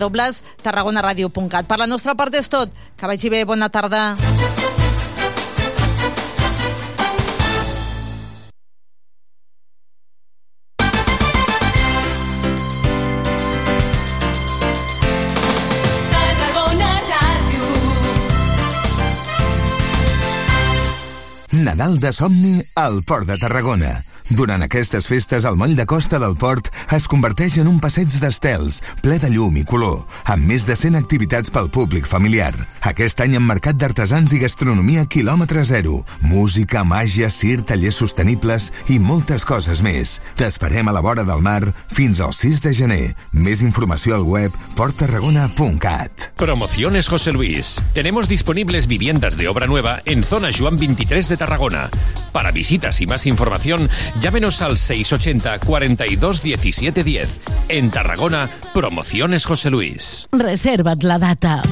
dobles tarragonaradio.cat. Per la nostra part és tot. Que vagi bé, bona tarda. Nadal de somni al Port de Tarragona. Durant aquestes festes, el moll de costa del port es converteix en un passeig d'estels, ple de llum i color, amb més de 100 activitats pel públic familiar. Aquest any amb mercat d'artesans i gastronomia quilòmetre zero, música, màgia, cir, tallers sostenibles i moltes coses més. T'esperem a la vora del mar fins al 6 de gener. Més informació al web porttarragona.cat. Promociones José Luis. Tenemos disponibles viviendas de obra nueva en zona Juan 23 de Tarragona. Para visitas y más información, llámenos al 680 42 17 10. En Tarragona, Promociones José Luis. Reserva't la data.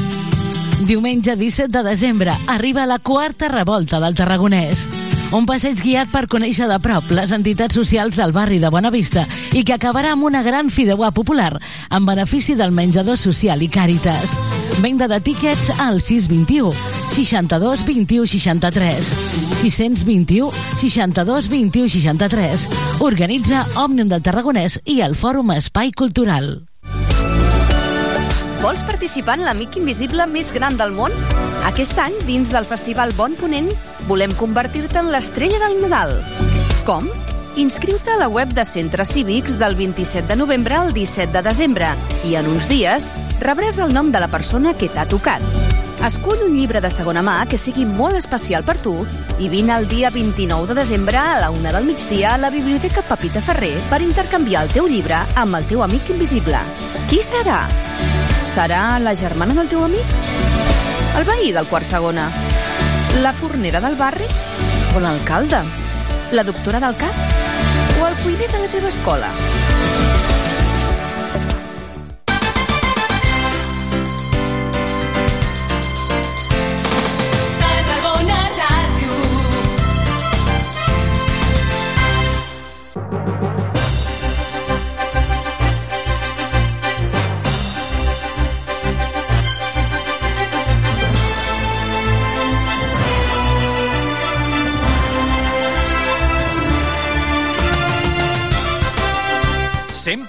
Diumenge 17 de desembre arriba la quarta revolta del Tarragonès. Un passeig guiat per conèixer de prop les entitats socials del barri de Bonavista i que acabarà amb una gran fideuà popular en benefici del menjador social i càritas. Venda de tíquets al 621 62 21 63 621 62 21 63 Organitza Òmnium del Tarragonès i el Fòrum Espai Cultural. Vols participar en l'Amic Invisible més gran del món? Aquest any, dins del Festival Bon Ponent, volem convertir-te en l'estrella del Nadal. Com? Inscriu-te a la web de Centres Cívics del 27 de novembre al 17 de desembre i en uns dies rebràs el nom de la persona que t'ha tocat. Escull un llibre de segona mà que sigui molt especial per tu i vine el dia 29 de desembre a la una del migdia a la Biblioteca Pepita Ferrer per intercanviar el teu llibre amb el teu amic invisible. Qui serà? Serà la germana del teu amic? El veí del quart segona? La fornera del barri? O l'alcalde? La doctora del cap? O el cuiner de la teva escola?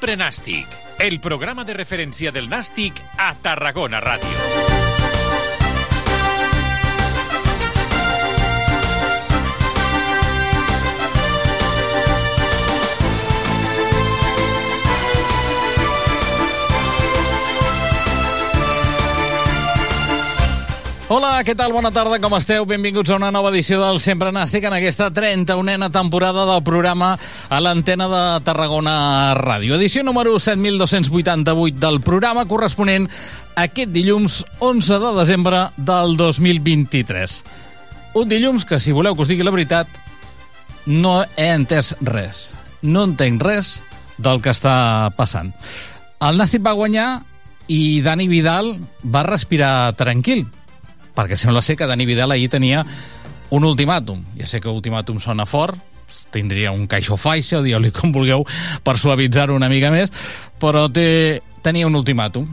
Sempre Nàstic, el programa de referència del Nàstic a Tarragona Ràdio. Hola, què tal? Bona tarda, com esteu? Benvinguts a una nova edició del Sempre Nàstic en aquesta 31a temporada del programa a l'antena de Tarragona Ràdio. Edició número 7288 del programa corresponent a aquest dilluns 11 de desembre del 2023. Un dilluns que, si voleu que us digui la veritat, no he entès res. No entenc res del que està passant. El Nàstic va guanyar i Dani Vidal va respirar tranquil, perquè sembla ser que Dani Vidal ahir tenia un ultimàtum. Ja sé que ultimàtum sona fort, tindria un caixó faixa, o dieu-li com vulgueu, per suavitzar-ho una mica més, però té, tenia un ultimàtum.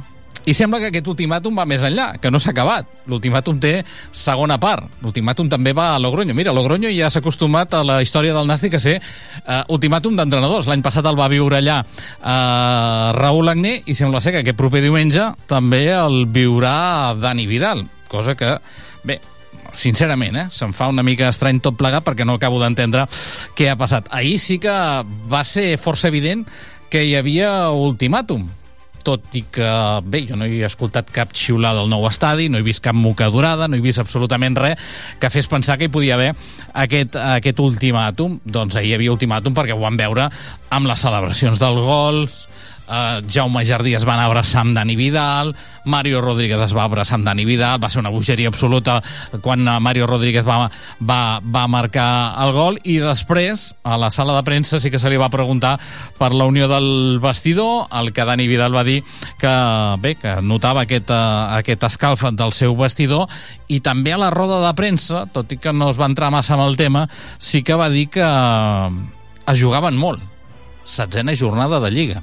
I sembla que aquest ultimàtum va més enllà, que no s'ha acabat. L'ultimàtum té segona part. L'ultimàtum també va a Logroño. Mira, Logroño ja s'ha acostumat a la història del Nàstic a ser uh, ultimàtum d'entrenadors. L'any passat el va viure allà uh, Raül Agné i sembla ser que aquest proper diumenge també el viurà Dani Vidal, cosa que, bé, sincerament, eh? se'm fa una mica estrany tot plegat perquè no acabo d'entendre què ha passat. Ahir sí que va ser força evident que hi havia ultimàtum tot i que, bé, jo no he escoltat cap xiular del nou estadi, no he vist cap mocadurada, no he vist absolutament res que fes pensar que hi podia haver aquest, aquest ultimàtum. Doncs ahir hi havia ultimàtum perquè ho vam veure amb les celebracions del gol, Uh, Jaume Jardí es va anar a abraçar amb Dani Vidal, Mario Rodríguez es va abraçar amb Dani Vidal, va ser una bogeria absoluta quan uh, Mario Rodríguez va, va, va marcar el gol. I després a la sala de premsa sí que se li va preguntar per la unió del vestidor, el que Dani Vidal va dir que bé, que notava aquest, uh, aquest escalf del seu vestidor. I també a la roda de premsa, tot i que no es va entrar massa amb el tema, sí que va dir que es jugaven molt. Setzena jornada de Lliga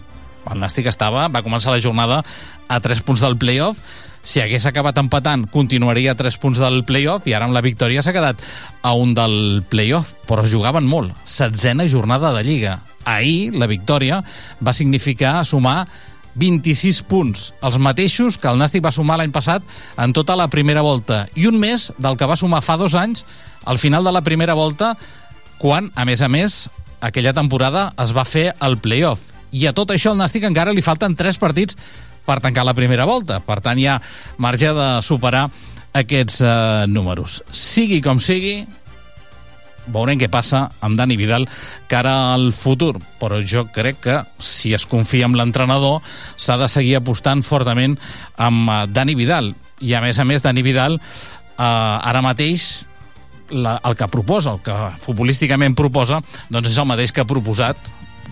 El Nàstic estava, va començar la jornada a 3 punts del playoff, si hagués acabat empatant, continuaria a 3 punts del playoff i ara amb la victòria s'ha quedat a un del playoff, però jugaven molt. Setzena jornada de Lliga. Ahir, la victòria va significar sumar 26 punts, els mateixos que el Nàstic va sumar l'any passat en tota la primera volta, i un més del que va sumar fa dos anys al final de la primera volta, quan, a més a més, aquella temporada es va fer el playoff i a tot això al Nàstic encara li falten 3 partits per tancar la primera volta. Per tant, hi ha marge de superar aquests eh, números. Sigui com sigui, veurem què passa amb Dani Vidal cara al futur, però jo crec que si es confia en l'entrenador s'ha de seguir apostant fortament amb eh, Dani Vidal i a més a més Dani Vidal eh, ara mateix la, el que proposa, el que futbolísticament proposa, doncs és el mateix que ha proposat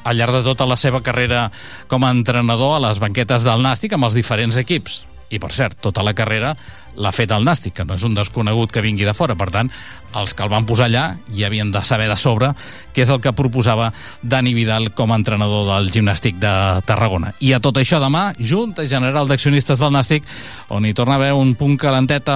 al llarg de tota la seva carrera com a entrenador a les banquetes del Nàstic amb els diferents equips. I, per cert, tota la carrera l'ha fet el Nàstic, que no és un desconegut que vingui de fora. Per tant, els que el van posar allà ja havien de saber de sobre què és el que proposava Dani Vidal com a entrenador del gimnàstic de Tarragona. I a tot això demà, Junta General d'Accionistes del Nàstic, on hi torna a haver un punt calentet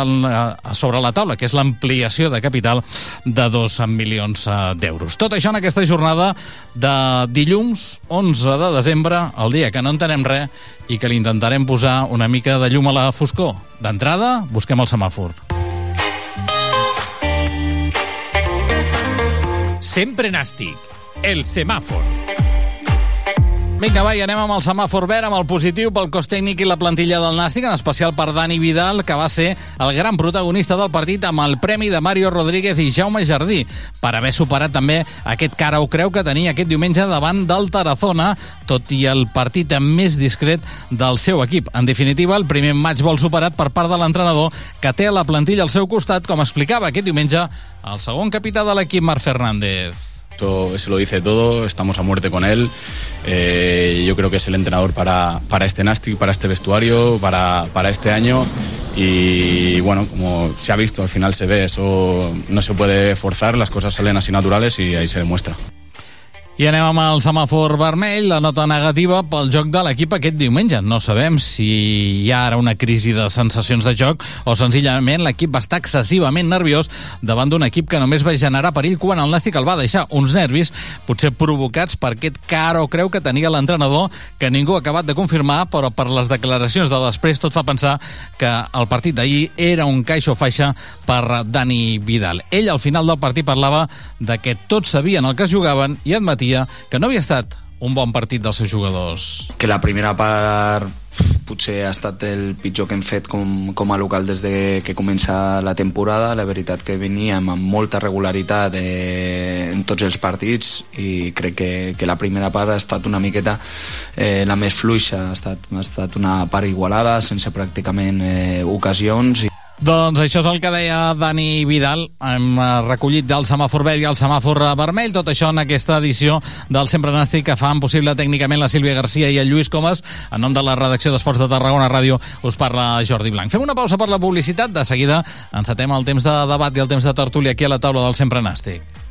sobre la taula, que és l'ampliació de capital de 2 milions eh, d'euros. Tot això en aquesta jornada de dilluns 11 de desembre, el dia que no entenem res i que li intentarem posar una mica de llum a la foscor. D'entrada, busquem el semàfor. Sempre nàstic. El semàfor. Vinga, va, i anem amb el semàfor verd, amb el positiu pel cos tècnic i la plantilla del Nàstic, en especial per Dani Vidal, que va ser el gran protagonista del partit amb el premi de Mario Rodríguez i Jaume Jardí, per haver superat també aquest cara o creu que tenia aquest diumenge davant del Tarazona, tot i el partit més discret del seu equip. En definitiva, el primer maig vol superat per part de l'entrenador, que té la plantilla al seu costat, com explicava aquest diumenge el segon capità de l'equip, Marc Fernández. Eso, eso, lo dice todo, estamos a muerte con él. Eh, yo creo que es el entrenador para, para este Nastic, para este vestuario, para, para este año. Y bueno, como se ha visto, al final se ve, eso no se puede forzar, las cosas salen así naturales y ahí se demuestra. I anem amb el semàfor vermell, la nota negativa pel joc de l'equip aquest diumenge. No sabem si hi ha ara una crisi de sensacions de joc o senzillament l'equip va estar excessivament nerviós davant d'un equip que només va generar perill quan el Nàstic el va deixar uns nervis, potser provocats per aquest car o creu que tenia l'entrenador, que ningú ha acabat de confirmar, però per les declaracions de després tot fa pensar que el partit d'ahir era un caixo faixa per Dani Vidal. Ell al final del partit parlava de que tots sabien el que es jugaven i admetia que no havia estat un bon partit dels seus jugadors. Que la primera part potser ha estat el pitjor que hem fet com, com a local des de que comença la temporada. La veritat que veníem amb molta regularitat eh, en tots els partits i crec que, que la primera part ha estat una miqueta eh, la més fluixa, ha estat, ha estat una part igualada, sense pràcticament eh, ocasions. I doncs això és el que deia Dani Vidal. Hem eh, recollit del semàfor verd i el semàfor vermell. Tot això en aquesta edició del Sempre Nàstic que fan possible tècnicament la Sílvia Garcia i el Lluís Comas. En nom de la redacció d'Esports de Tarragona Ràdio us parla Jordi Blanc. Fem una pausa per la publicitat. De seguida encetem el temps de debat i el temps de tertúlia aquí a la taula del Sempre Nàstic.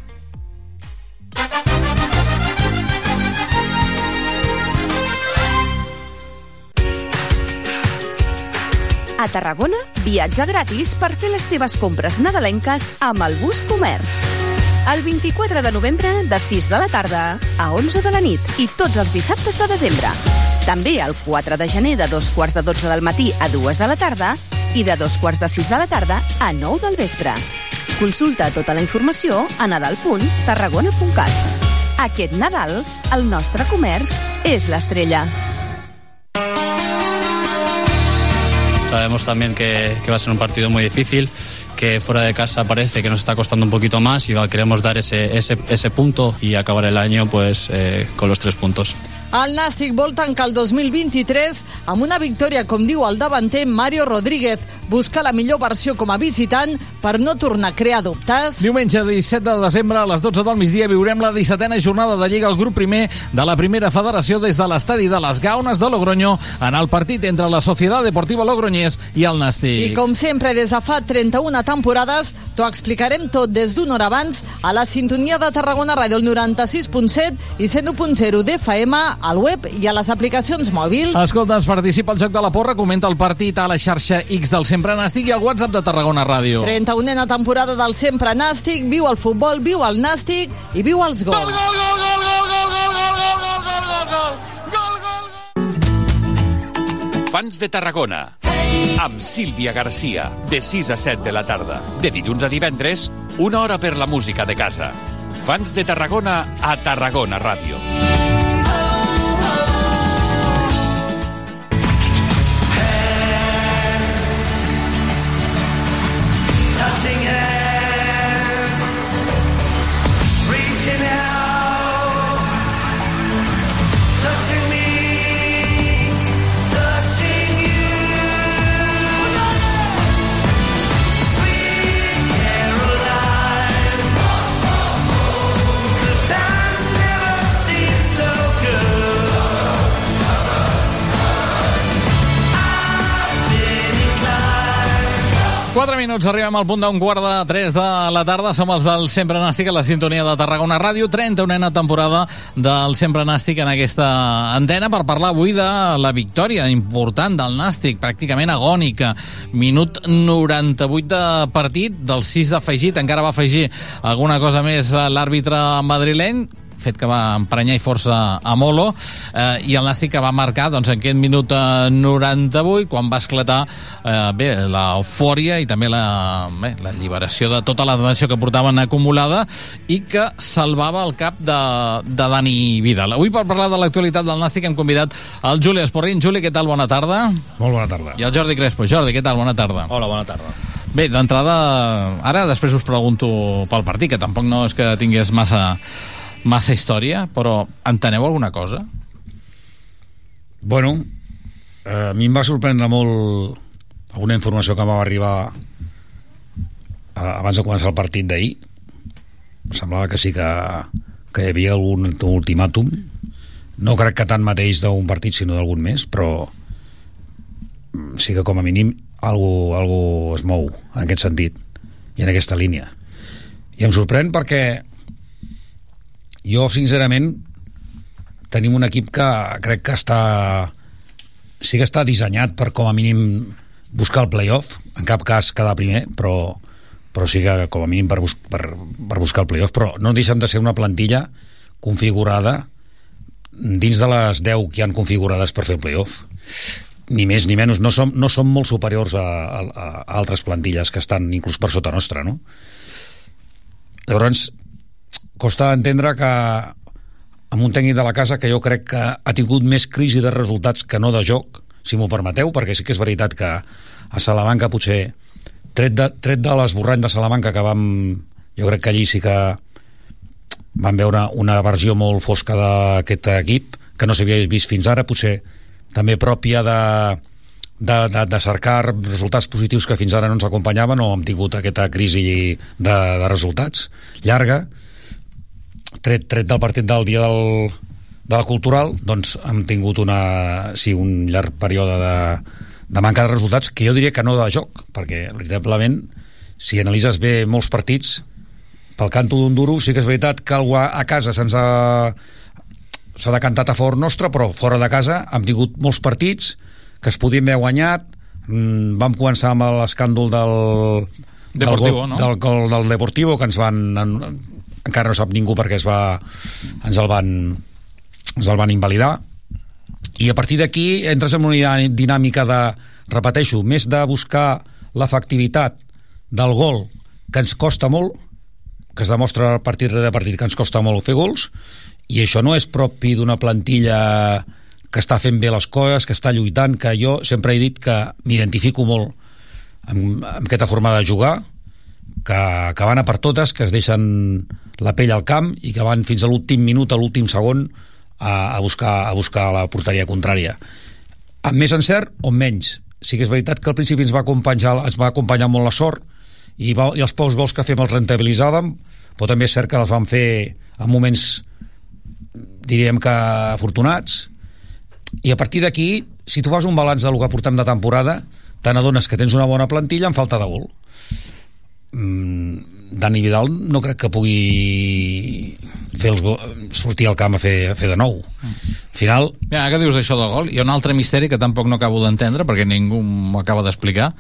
A Tarragona, viatge gratis per fer les teves compres nadalenques amb el bus comerç. El 24 de novembre, de 6 de la tarda a 11 de la nit i tots els dissabtes de desembre. També el 4 de gener de dos quarts de 12 del matí a 2 de la tarda i de dos quarts de 6 de la tarda a 9 del vespre. Consulta tota la informació a nadal.tarragona.cat. Aquest Nadal, el nostre comerç és l'estrella. Sabemos también que, va a ser un partido muy difícil, que fuera de casa parece que nos está costando un poquito más y queremos dar ese punto y acabar el año pues eh, con los tres puntos. El Nàstic vol tancar el 2023 amb una victòria, com diu el davanter Mario Rodríguez. Busca la millor versió com a visitant per no tornar a crear dubtes. Diumenge 17 de desembre a les 12 del migdia viurem la 17a jornada de Lliga al grup primer de la primera federació des de l'estadi de les Gaunes de Logroño en el partit entre la Societat Deportiva Logroñés i el Nàstic. I com sempre, des de fa 31 temporades, t'ho explicarem tot des d'una hora abans a la sintonia de Tarragona Ràdio, el 96.7 i 101.0 d'FM al web i a les aplicacions mòbils. Escolta, ens participa al Joc de la Porra, comenta el partit a la xarxa X del Sempre Nàstic i al WhatsApp de Tarragona Ràdio. 31a temporada del Sempre Nàstic, viu el futbol, viu el Nàstic i viu els gols. Gol, gol, gol, gol, gol, gol, gol, gol, gol, gol, gol, gol. Fans de Tarragona amb Sílvia Garcia, de 6 a 7 de la tarda. De dilluns a divendres, una hora per la música de casa. Fans de Tarragona a Tarragona Ràdio. Minuts, arribem al punt d'un quart de 3 de la tarda. Som els del Sempre Nàstic a la sintonia de Tarragona Ràdio. 31a temporada del Sempre Nàstic en aquesta antena per parlar avui de la victòria important del Nàstic, pràcticament agònica. Minut 98 de partit, del 6 d'afegit, encara va afegir alguna cosa més l'àrbitre madrileny, fet que va emprenyar i força a Molo eh, i el Nàstic que va marcar doncs, en aquest minut 98 quan va esclatar eh, bé l'eufòria i també la, bé, la lliberació de tota la tensió que portaven acumulada i que salvava el cap de, de Dani Vidal. Avui per parlar de l'actualitat del Nàstic hem convidat el Juli Esporrin. Juli, què tal? Bona tarda. Molt bona tarda. I el Jordi Crespo. Jordi, què tal? Bona tarda. Hola, bona tarda. Bé, d'entrada, ara després us pregunto pel partit, que tampoc no és que tingués massa massa història, però enteneu alguna cosa? Bueno, eh, a mi em va sorprendre molt alguna informació que va arribar eh, abans de començar el partit d'ahir. Semblava que sí que, que hi havia algun ultimàtum. No crec que tant mateix d'un partit, sinó d'algun més, però mm, sí que com a mínim algo, algo es mou en aquest sentit i en aquesta línia. I em sorprèn perquè jo, sincerament, tenim un equip que crec que està sí que està dissenyat per com a mínim buscar el playoff, en cap cas quedar primer, però, però sí que com a mínim per, bus per, per buscar el playoff, però no deixen de ser una plantilla configurada dins de les 10 que han configurades per fer el playoff. Ni més ni menys, no som, no som molt superiors a, a, a altres plantilles que estan inclús per sota nostra no? llavors costa entendre que amb un tècnic de la casa que jo crec que ha tingut més crisi de resultats que no de joc, si m'ho permeteu, perquè sí que és veritat que a Salamanca potser tret de, tret de l'esborrany de Salamanca que vam jo crec que allí sí que vam veure una versió molt fosca d'aquest equip que no s'havia vist fins ara, potser també pròpia de, de, de, de cercar resultats positius que fins ara no ens acompanyaven o hem tingut aquesta crisi de, de resultats llarga tret, tret del partit del dia del, de la cultural, doncs hem tingut una, sí, un llarg període de, de manca de resultats que jo diria que no de joc, perquè veritablement si analitzes bé molts partits pel canto d'un duro sí que és veritat que algú a, a casa se'ns ha s'ha decantat a favor nostre, però fora de casa hem tingut molts partits que es podien haver guanyat mm, vam començar amb l'escàndol del Deportivo, del, no? del gol del Deportivo que ens van encara no sap ningú perquè es va, ens el van ens el van invalidar. I a partir d'aquí entres en una dinàmica de, repeteixo, més de buscar l'efectivitat del gol que ens costa molt que es demostra partit rere partit que ens costa molt fer gols i això no és propi d'una plantilla que està fent bé les coses, que està lluitant, que jo sempre he dit que m'identifico molt amb, amb aquesta forma de jugar, que, que van a per totes, que es deixen la pell al camp i que van fins a l'últim minut, a l'últim segon a, a, buscar, a buscar la porteria contrària. Amb més encert o menys? Sí que és veritat que al principi ens va acompanyar, ens va acompanyar molt la sort i, va, i els pocs gols que fem els rentabilitzàvem però també és cert que els vam fer en moments diríem que afortunats. I a partir d'aquí si tu fas un balanç del que portem de temporada te n'adones que tens una bona plantilla en falta de gol Dani Vidal no crec que pugui fer els go sortir al camp a fer, a fer de nou. Al final... Ja, que dius d'això del gol? Hi ha un altre misteri que tampoc no acabo d'entendre, perquè ningú m'ho acaba d'explicar.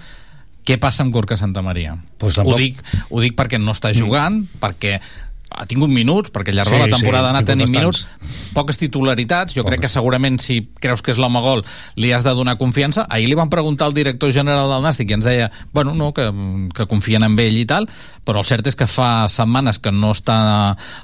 Què passa amb Gorka Santa Maria? Pues ho, tampoc- dic, ho dic perquè no està jugant, mm. perquè ha tingut minuts, perquè al llarg de Sí, la temporada sí, ha anat tenint minuts, poques titularitats, jo crec que segurament si creus que és l'home gol li has de donar confiança. Ahir li van preguntar al director general del Nàstic i ens deia, bueno, no, que, que confien en ell i tal, però el cert és que fa setmanes que no està...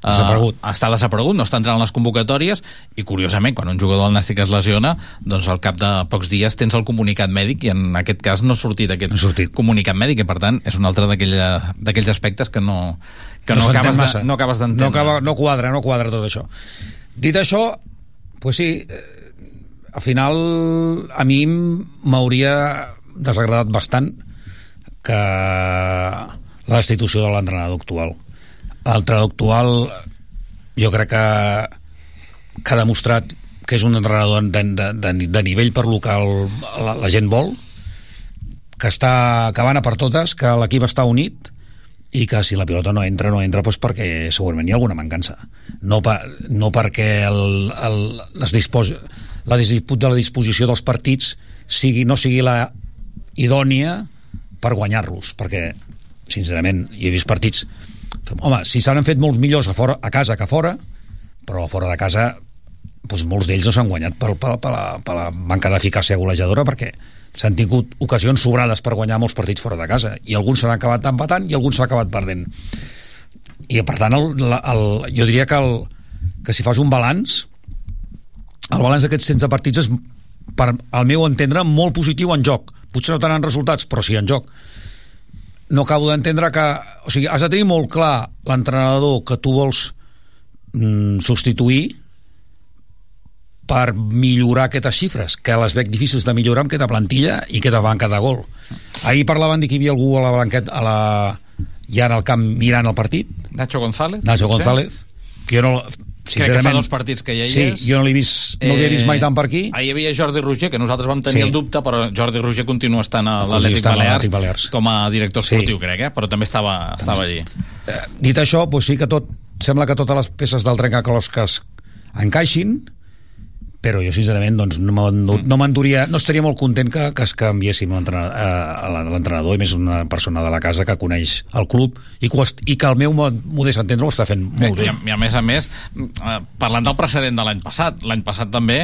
eh, Desaparegut. està desaparegut, no està entrant en les convocatòries i curiosament, quan un jugador del Nàstic es lesiona, doncs al cap de pocs dies tens el comunicat mèdic i en aquest cas no ha sortit aquest No ha sortit. comunicat mèdic i per tant és un altre d'aquells aspectes que no, que no, s'entén acabes, massa. de, no acabes d'entendre. No, acaba, no quadra, no quadra tot això. Dit això, pues sí, eh, al final a mi m'hauria desagradat bastant que la destitució de l'entrenador actual. L'entrenador actual jo crec que, que ha demostrat que és un entrenador de, de, de, de nivell per lo que el, la, la gent vol, que està que van a per totes, que l'equip està unit i que si la pilota no entra, no entra doncs perquè segurament hi ha alguna mancança. No, pa, no perquè el, el, les dispos, la disput de la disposició dels partits sigui, no sigui la idònia per guanyar-los, perquè sincerament hi he vist partits home, si s'han fet molt millors a, fora, a casa que a fora però a fora de casa doncs molts d'ells no s'han guanyat per, per, per, la, per la manca d'eficàcia golejadora perquè s'han tingut ocasions sobrades per guanyar molts partits fora de casa i alguns s'han acabat empatant i alguns s'han acabat perdent. I per tant el, el, jo diria que, el, que si fas un balanç el balanç d'aquests 16 partits és per, al meu entendre molt positiu en joc. Potser no tant en resultats però sí en joc. No acabo d'entendre que o sigui, has de tenir molt clar l'entrenador que tu vols mm, substituir per millorar aquestes xifres, que les veig difícils de millorar amb aquesta plantilla i aquesta banca de gol. Ahir parlaven de que hi havia algú a la blanqueta, a la, ja en el camp mirant el partit, Nacho González? Nacho? González, que jo no... Crec que fa dos partits que ja hi sí, és. jo no l'he vist, no l'he vist mai tant per aquí. Ahir hi havia Jordi Roger, que nosaltres vam tenir Sí. el dubte, però Jordi Roger continua estant a l'Atlètic Balears, Balears. com a director Sí. esportiu, crec, eh? però també estava, estava allí. Eh, dit això, doncs sí que tot, sembla que totes les peces del trencaclosques encaixin, però jo sincerament doncs, no, no, no m'enduria no estaria molt content que, que es canviéssim l'entrenador, i més una persona de la casa que coneix el club i que, i que el meu mo- modest entendre ho està fent molt I, bé. a- I a més a més, eh, parlant del precedent de l'any passat, l'any passat també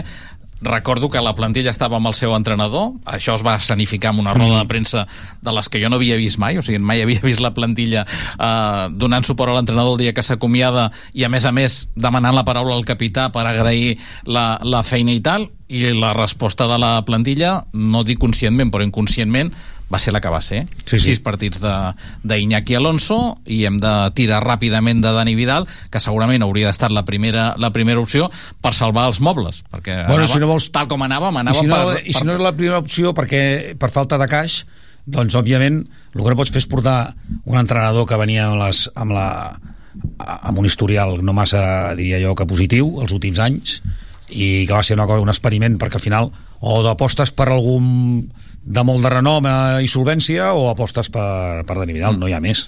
recordo que la plantilla estava amb el seu entrenador, això es va escenificar amb una roda de premsa de les que jo no havia vist mai, o sigui, mai havia vist la plantilla eh, donant suport a l'entrenador el dia que s'acomiada i a més a més demanant la paraula al capità per agrair la, la feina i tal, i la resposta de la plantilla, no dic conscientment, però inconscientment, va ser la que va ser. Sí, sí. Sis partits de- d'Iñaki Alonso i hem de tirar ràpidament de Dani Vidal, que segurament hauria d'estar la primera, la primera opció per salvar els mobles, perquè Bueno, anava, si no vols- tal com anàvem, I anava si, no, per, I si no és la primera opció perquè per falta de caix doncs òbviament el que no pots fer és portar un entrenador que venia amb, les, amb, la, amb un historial no massa, diria jo, que positiu els últims anys i que va ser una cosa, un experiment perquè al final o apostes per algun de molt de renom i solvència o apostes per, per Dani Vidal, no hi ha més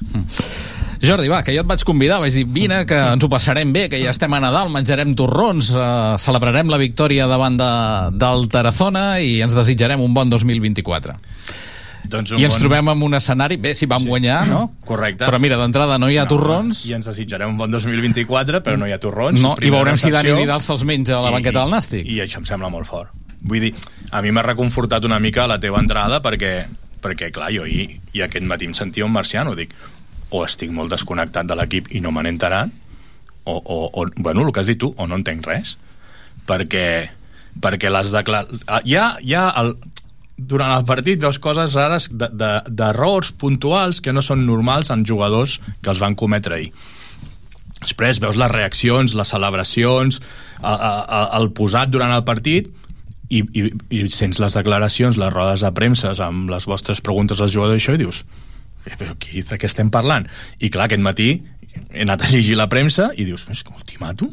Jordi, va, que jo et vaig convidar, vaig dir, vine, que ens ho passarem bé, que ja estem a Nadal, menjarem torrons, eh, celebrarem la victòria davant de, del Tarazona i ens desitjarem un bon 2024. Doncs I ens trobem en un escenari, bé, si vam sí. guanyar, no? Correcte. Però mira, d'entrada no hi ha torrons, I ens desitjarem un bon 2024, però no hi ha torrons. no, i veurem si Dani. Vidal se'ls menja a la banqueta del Nàstic. I això em sembla molt fort. Vull dir, a mi m'ha reconfortat una mica la teva entrada perquè, perquè clar, jo ahir i aquest matí em sentia un marciano, dic, o estic molt desconnectat de l'equip i no me n'he enterat, o, o, o, bueno, el que has dit tu, o no entenc res, perquè, perquè les declaracions... Hi ha, hi ha el, durant el partit veus coses rares d'errors de, de, puntuals que no són normals en jugadors que els van cometre ahir. Després veus les reaccions, les celebracions, el, el, el posat durant el partit i, i, i sents les declaracions, les rodes de premses amb les vostres preguntes als jugadors i això i dius "Eh, però aquí, de què estem parlant? I clar, aquest matí he anat a llegir la premsa i dius, és que ultimàtum?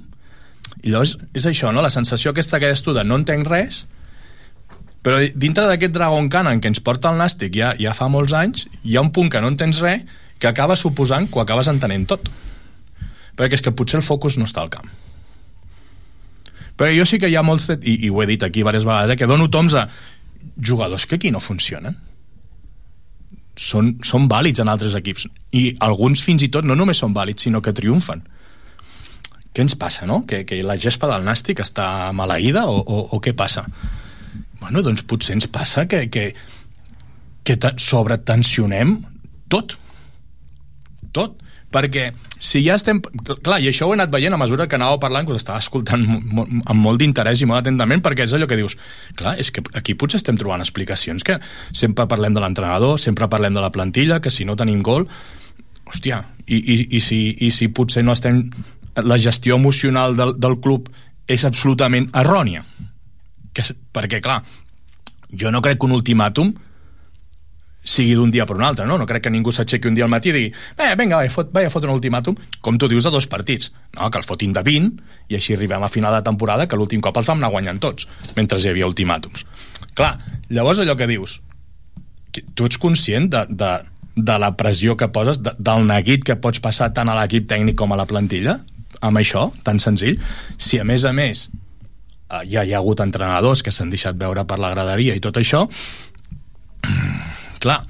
I llavors és això, no? La sensació aquesta que deies tu de no entenc res però dintre d'aquest Dragon en què ens porta el Nàstic ja, ja fa molts anys, hi ha un punt que no entens res que acaba suposant que ho acabes entenent tot. Perquè és que potser el focus no està al camp. Però jo sí que hi ha molts, i, i ho he dit aquí diverses vegades, eh, que dono toms a jugadors que aquí no funcionen. Són, són vàlids en altres equips. I alguns fins i tot no només són vàlids, sinó que triomfen. Què ens passa, no? Que, que la gespa del Nàstic està maleïda o, o, o què passa? Bueno, doncs potser ens passa que, que, que sobretensionem tot. Tot perquè si ja estem... Clar, i això ho he anat veient a mesura que anava parlant, que us estava escoltant amb molt d'interès i molt atentament, perquè és allò que dius, clar, és que aquí potser estem trobant explicacions que sempre parlem de l'entrenador, sempre parlem de la plantilla, que si no tenim gol, hòstia, i, i, i, si, i si potser no estem... La gestió emocional del, del club és absolutament errònia. Que, perquè, clar, jo no crec que un ultimàtum sigui d'un dia per un altre, no? No crec que ningú s'aixequi un dia al matí i digui eh, vinga, vaja, fot, vaja, fot un ultimàtum, com tu dius, a dos partits. No, que el fotin de 20 i així arribem a final de temporada que l'últim cop els vam anar guanyant tots, mentre hi havia ultimàtums. Clar, llavors allò que dius, tu ets conscient de, de, de la pressió que poses, de, del neguit que pots passar tant a l'equip tècnic com a la plantilla, amb això, tan senzill, si a més a més eh, ja hi ha hagut entrenadors que s'han deixat veure per la graderia i tot això, clar,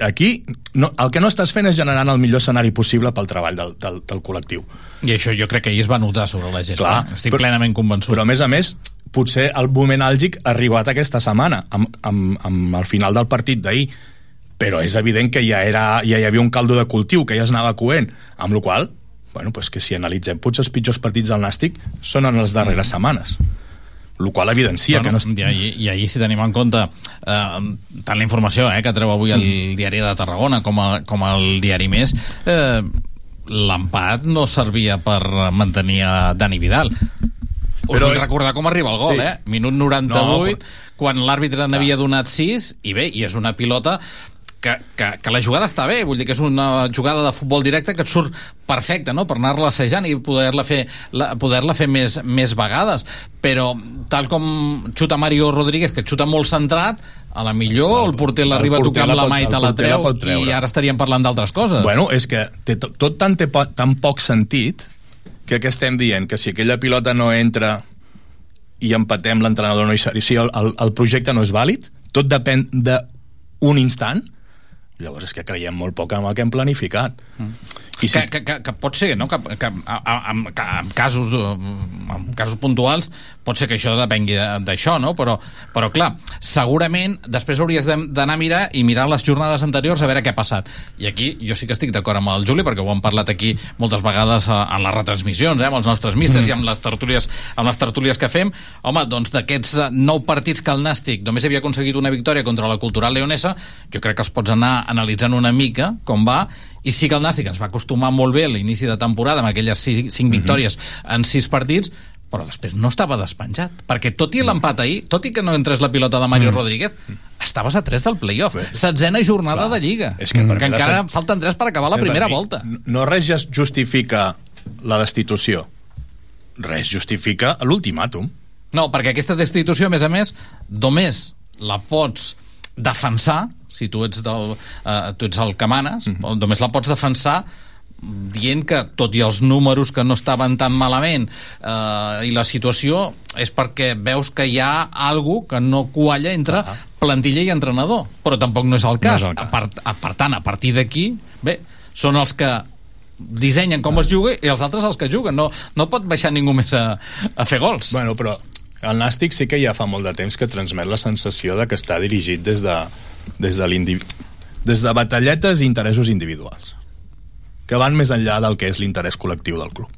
aquí no, el que no estàs fent és generant el millor escenari possible pel treball del, del, del col·lectiu. I això jo crec que ahir es va notar sobre la gespa. Clar, Estic però, plenament convençut. Però a més a més, potser el moment àlgic ha arribat aquesta setmana, amb, amb, amb el final del partit d'ahir, però és evident que ja, era, ja hi havia un caldo de cultiu que ja es anava coent, amb la qual bueno, pues que si analitzem potser els pitjors partits del Nàstic són en les darreres setmanes el qual evidencia bueno, que no... I, ahir, I ahir, si tenim en compte eh, tant la informació eh, que treu avui el mm. diari de Tarragona com, a, com el diari Més, eh, l'empat no servia per mantenir a Dani Vidal. Us però vull és... recordar com arriba el gol, sí. eh? Minut 98, no, però... quan l'àrbitre n'havia donat 6, i bé, i és una pilota que, que, que la jugada està bé, vull dir que és una jugada de futbol directe que et surt perfecta, no?, per anar-la assajant i poder-la fer, la, poder fer més, més vegades, però tal com xuta Mario Rodríguez, que xuta molt centrat, a la millor el, porter l'arriba a tocar amb la mà i te la treu i ara estaríem parlant d'altres coses. Bueno, és que té, tot tant té po tan poc sentit que què estem dient? Que si aquella pilota no entra i empatem l'entrenador no hi serà, si el, el, el projecte no és vàlid, tot depèn d'un instant, Llavors és que creiem molt poc en el que hem planificat. Mm. I si... que, que, que pot ser, no? Que, que, en, que en, casos, en casos puntuals pot ser que això depengui d'això, no? Però, però clar, segurament després hauries d'anar a mirar i mirar les jornades anteriors a veure què ha passat. I aquí jo sí que estic d'acord amb el Juli, perquè ho hem parlat aquí moltes vegades eh, en les retransmissions, eh, amb els nostres místers mm. i amb les tertúlies, amb les tertúlies que fem. Home, doncs d'aquests eh, nou partits que el Nàstic només havia aconseguit una victòria contra la Cultural Leonesa, jo crec que els pots anar analitzant una mica com va i sí que el Nàstic ens va acostumar molt bé a l'inici de temporada amb aquelles 5 mhm. victòries mm -hmm. en 6 partits però després no estava despenjat perquè tot i l'empat ahir, tot i que no entrés la pilota de Mario mm. Rodríguez estaves a 3 del playoff, setzena jornada Clar. de Lliga és que, mm. que encara ser... falten 3 per acabar la primera volta no res ja justifica la destitució res justifica l'ultimàtum no, perquè aquesta destitució, a més a més, només la pots defensar, si tu ets, del, eh, tu ets el que manes, mm -hmm. només la pots defensar dient que tot i els números que no estaven tan malament eh, i la situació és perquè veus que hi ha algo que no qualla entre ah. plantilla i entrenador però tampoc no és el cas, no és el cas. A part, a, per tant, a partir d'aquí bé, són els que dissenyen com es juga i els altres els que juguen no, no pot baixar ningú més a, a fer gols bueno, però el Nàstic sí que ja fa molt de temps que transmet la sensació de que està dirigit des de, des de, des de batalletes i interessos individuals que van més enllà del que és l'interès col·lectiu del club.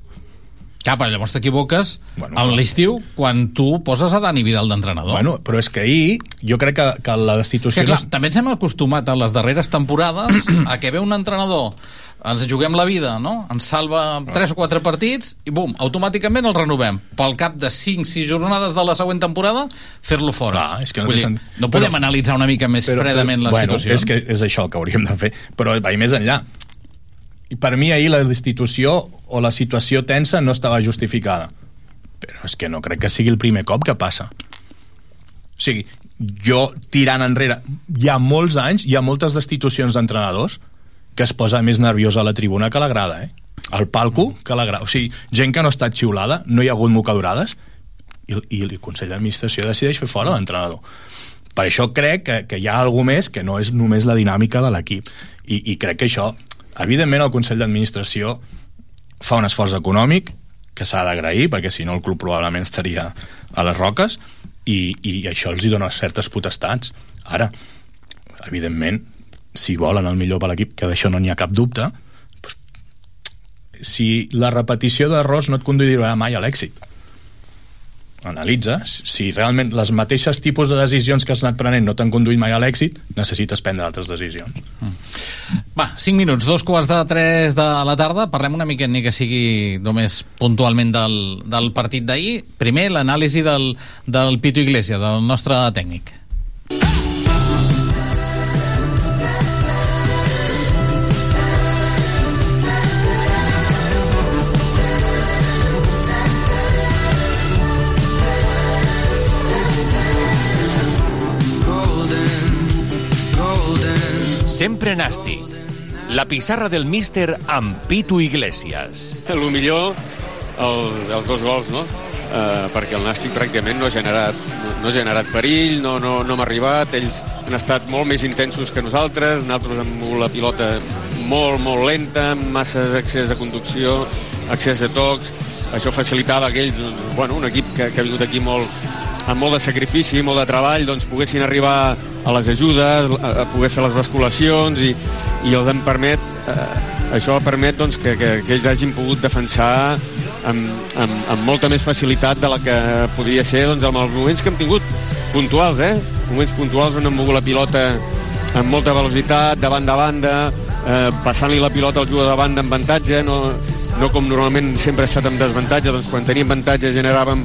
Clar, però llavors t'equivoques bueno, a l'estiu quan tu poses a Dani Vidal d'entrenador. Bueno, però és que ahir jo crec que, que la destitució... Que, clar, no... També ens hem acostumat a les darreres temporades a que ve un entrenador ens juguem la vida, no? Ens salva 3 o 4 partits i bum, automàticament el renovem. Pel cap de 5-6 jornades de la següent temporada, fer-lo fora. Clar, és que no, dir, no podem però, analitzar una mica més però, fredament però, la bueno, situació. És que és això el que hauríem de fer, però va més enllà. I per mi ahir la destitució o la situació tensa no estava justificada. Però és que no crec que sigui el primer cop que passa. O sigui, jo tirant enrere, hi ha molts anys, hi ha moltes destitucions d'entrenadors que es posa més nerviosa a la tribuna que a la grada, eh? Al palco que a la grada. O sigui, gent que no ha estat xiulada, no hi ha hagut mocadurades, i, i el Consell d'Administració decideix fer fora l'entrenador. Per això crec que, que hi ha alguna més que no és només la dinàmica de l'equip. I, I crec que això, evidentment, el Consell d'Administració fa un esforç econòmic que s'ha d'agrair, perquè si no el club probablement estaria a les roques, i, i això els hi dona certes potestats. Ara, evidentment, si volen el millor per l'equip, que d'això no n'hi ha cap dubte, doncs, si la repetició d'errors no et conduirà mai a l'èxit analitza, si realment les mateixes tipus de decisions que has anat prenent no t'han conduït mai a l'èxit, necessites prendre altres decisions. Va, 5 minuts, dos quarts de 3 de la tarda. Parlem una mica, ni que sigui només puntualment del, del partit d'ahir. Primer, l'anàlisi del, del Pito Iglesia, del nostre tècnic. Sempre nàstic. La pissarra del míster amb Pitu Iglesias. El millor, el, els dos gols, no? Uh, perquè el Nàstic pràcticament no ha generat, no ha generat perill, no, no, no hem arribat, ells han estat molt més intensos que nosaltres, nosaltres mogut la pilota molt, molt lenta, amb massa accés de conducció, accés de tocs, això facilitava que ells, bueno, un equip que, que ha vingut aquí molt, amb molt de sacrifici, molt de treball, doncs poguessin arribar a les ajudes, a, a poder fer les basculacions i, i els en permet, eh, això permet doncs, que, que, que ells hagin pogut defensar amb, amb, amb molta més facilitat de la que podria ser doncs, amb els moments que hem tingut puntuals, eh? moments puntuals on hem mogut la pilota amb molta velocitat, de banda a banda, eh, passant-li la pilota al jugador de banda amb avantatge, no, no com normalment sempre ha estat amb desavantatge, doncs quan teníem avantatge generàvem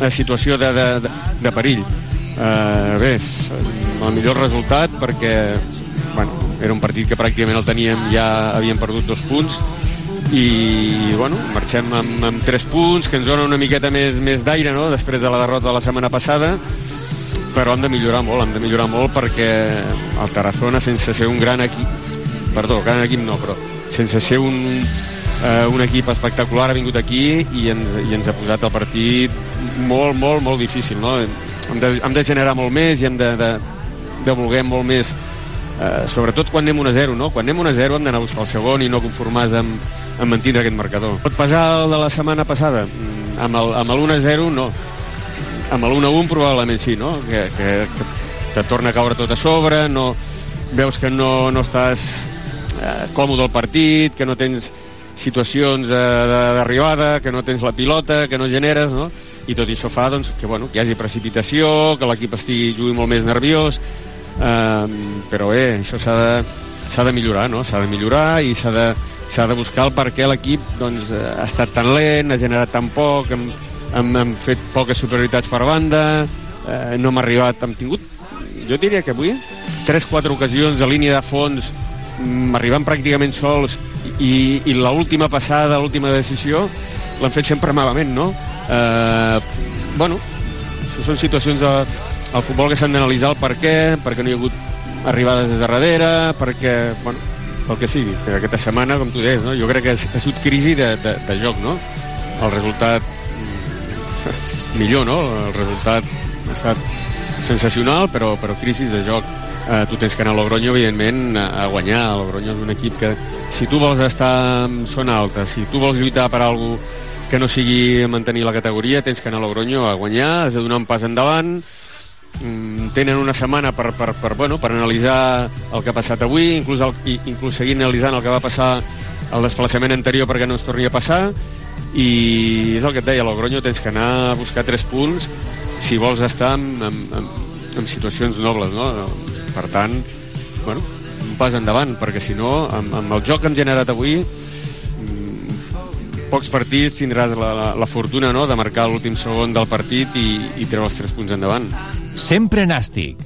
eh, situació de, de, de, perill. Eh, bé, el millor resultat perquè bueno, era un partit que pràcticament el teníem, ja havíem perdut dos punts i bueno, marxem amb, amb tres punts que ens donen una miqueta més, més d'aire no? després de la derrota de la setmana passada però hem de millorar molt, hem de millorar molt perquè el Tarazona sense ser un gran equip perdó, gran equip no, però sense ser un, eh, un equip espectacular ha vingut aquí i ens, i ens ha posat el partit molt, molt, molt difícil no? hem, de, hem de generar molt més i hem de, de, de voler molt més eh, sobretot quan anem 1-0 no? quan anem 1-0 hem d'anar a buscar el segon i no conformar amb, amb mantindre aquest marcador pot passar el de la setmana passada mm, amb el, amb el 1-0 no amb el 1-1 probablement sí no? que, que, que te torna a caure tot a sobre no, veus que no, no estàs eh, còmode al partit que no tens situacions eh, d'arribada, que no tens la pilota, que no generes, no? I tot això fa doncs, que, bueno, que hi hagi precipitació, que l'equip estigui jugui molt més nerviós, eh, però bé, això s'ha de, s'ha de millorar, no? S'ha de millorar i s'ha de, s'ha de buscar el per què l'equip doncs, ha estat tan lent, ha generat tan poc, hem, hem, hem fet poques superioritats per banda, eh, no hem arribat, hem tingut, jo diria que avui, 3-4 ocasions a línia de fons, arribant pràcticament sols i, i l'última passada, l'última decisió l'han fet sempre malament, no? Eh, bueno, són situacions de, al futbol que s'han d'analitzar el per què, perquè no hi ha hagut arribades des de darrere, perquè, bueno, pel que sigui. Però aquesta setmana, com tu deies, no? jo crec que ha sigut crisi de, de, de joc, no? El resultat mm, millor, no? El resultat ha estat sensacional, però, però crisi de joc eh, tu tens que anar a Logroño, evidentment, a, guanyar. Logroño és un equip que, si tu vols estar en zona alta, si tu vols lluitar per alguna que no sigui mantenir la categoria, tens que anar a Logroño a guanyar, has de donar un pas endavant, mm, tenen una setmana per, per, per, bueno, per analitzar el que ha passat avui, inclús, el, inclús seguir analitzant el que va passar el desplaçament anterior perquè no ens torni a passar i és el que et deia, a Logroño tens que anar a buscar tres punts si vols estar en, en, en, en situacions nobles no? Per tant, bueno, un pas endavant, perquè si no, amb, amb el joc que hem generat avui, mm, pocs partits tindràs la, la, la fortuna no?, de marcar l'últim segon del partit i, i treure els tres punts endavant. Sempre nàstic.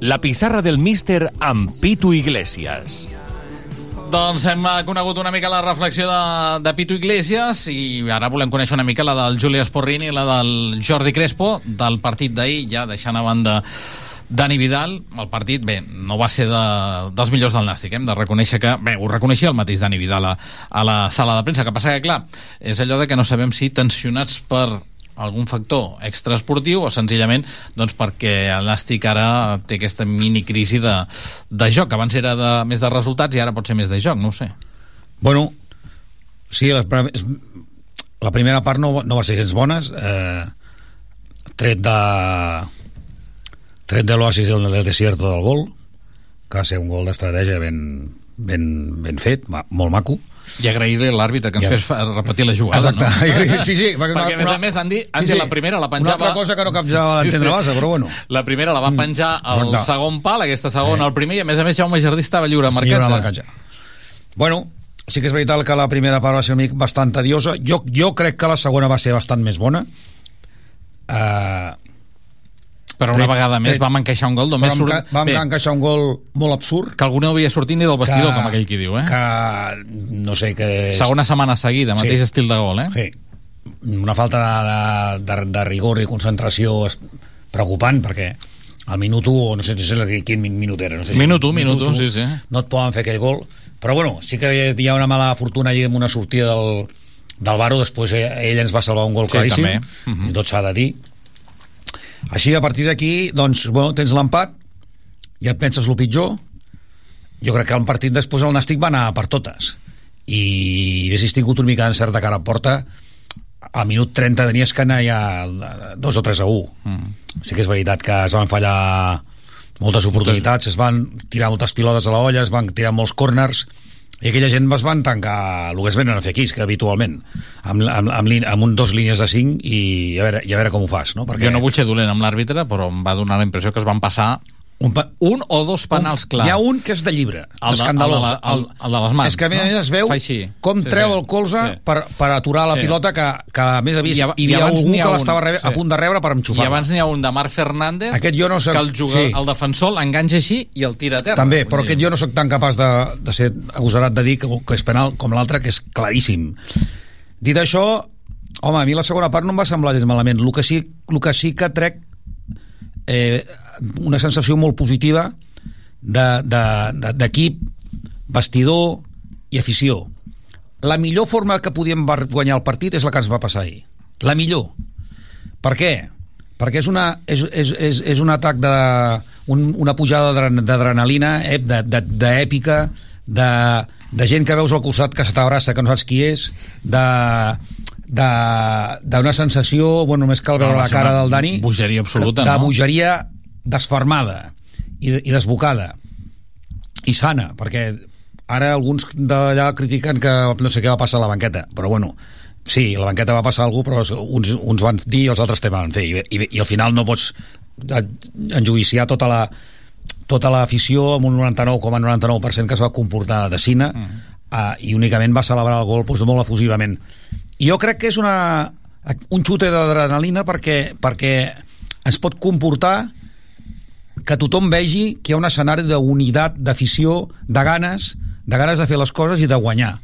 La pissarra del míster amb Pitu Iglesias. Doncs hem conegut una mica la reflexió de, de Pitu Iglesias i ara volem conèixer una mica la del Juli Esporrini i la del Jordi Crespo del partit d'ahir, ja deixant a banda Dani Vidal, el partit, bé, no va ser de, dels millors del Nàstic, hem de reconèixer que, bé, ho reconeixia el mateix Dani Vidal a, a la sala de premsa, que passa que, clar, és allò de que no sabem si tensionats per algun factor extraesportiu o senzillament doncs, perquè el Nàstic ara té aquesta mini crisi de, de joc, abans era de, més de resultats i ara pot ser més de joc, no ho sé. Bueno, sí, la, la primera part no, no va ser gens bones, eh, tret de tret de l'oasis del, del desierto del gol, que va ser un gol d'estratègia ben, ben, ben fet, ma, molt maco, i agrair-li a l'àrbitre que ens Ja. fes repetir la jugada, Exacte. no? Sí, sí, perquè, una- a més a una- més, Andy, sí, Andy sí. la primera la Una penjava... altra cosa que no cap ja d'entendre base, però bueno. La primera la va penjar al Correcte. segon pal, aquesta segona al primer, i a més a més Jaume Jardí estava lliure marcatge. Lliure marcatge. Bueno, sí que és veritat que la primera part va ser una bastant tediosa. Jo, jo crec que la segona va ser bastant més bona. Uh, Però una vegada més vam encaixar un gol, només vam, surt- vam Bé. encaixar un gol molt absurd. Que algú no havia sortit ni del vestidor, com aquell qui diu, eh? Que, no sé, que... és- Segona setmana seguida, mateix estil de gol, eh? Sí. Una falta de, de, de rigor i concentració preocupant, perquè al minut 1, no sé, no sé quin minut era. No sé si- Minut u, minut u, sí, sí. No et poden fer aquell gol. Però bueno, sí que hi ha una mala fortuna allà amb una sortida del, del Baro, després ell, ens va salvar un gol Sí, claríssim, també. Mhm. i tot s'ha de dir. Així, a partir d'aquí, doncs, bueno, tens l'empat, i et penses el pitjor, jo crec que el partit després el Nàstic va anar per totes. I haguessis tingut una mica d'encert de cara a porta. Al minut 30 tenies que anar ja dos o 3 a 1 Mm. sí que és veritat que es van fallar moltes oportunitats, es van tirar moltes pilotes a la olla, es van tirar molts corners i aquella gent es van tancar el que es venen a fer aquí, que habitualment amb, amb, amb, amb un, dos línies de 5 i a veure, i a veure com ho fas no? Perquè Jo no vull ser dolent amb l'àrbitre, però em va donar la impressió que es van passar un, un o dos penals clars. Hi ha un que és de llibre, El de- escandalós. el de la- el- el de les mans, És que a més no? es veu com Sí, treu sí. el colze Sí. per, per aturar la Sí. pilota que, que a més a més I hi, i havia algú que l'estava rebe- a sí. punt de rebre per I enxufar abans n'hi ha un de Marc Fernández Aquest jo no sé- que el, jugador, sí. el defensor l'enganxa així i el tira a terra. També, però aquest jo no sóc tan capaç de, de ser agosarat de dir que, que és penal com l'altre, que és claríssim. Dit això, home, a mi la segona part no em va semblar gens malament. El que sí, el que, sí que trec eh, una sensació molt positiva de- de- de- d'equip, vestidor i afició. La millor forma que podíem guanyar el partit és la que ens va passar ahir. La millor. Per què? Perquè és, una, és, és, és, és un atac de... Un, una pujada d'adre- d'adrenalina, eh, de- de- d'èpica, de, de gent que veus al costat que se t'abraça, que no saps qui és, de de- d'una sensació, bueno, només cal veure No, va la cara del Dani bogeria absoluta, de no? bogeria desfermada i, i desbocada i sana, perquè ara alguns d'allà critiquen que no sé què va passar a la banqueta, però bueno sí, a la banqueta va passar alguna cosa, però uns, uns van dir i els altres també van fer i, i, i al final no pots enjuiciar tota la tota l'afició amb un 99,99% ,99 que es va comportar de cine mm. uh, i únicament va celebrar el gol doncs, molt efusivament i jo crec que és una, un xute d'adrenalina perquè, perquè ens pot comportar que tothom vegi que hi ha un escenari d'unitat, d'afició, de ganes, de ganes de fer les coses i de guanyar.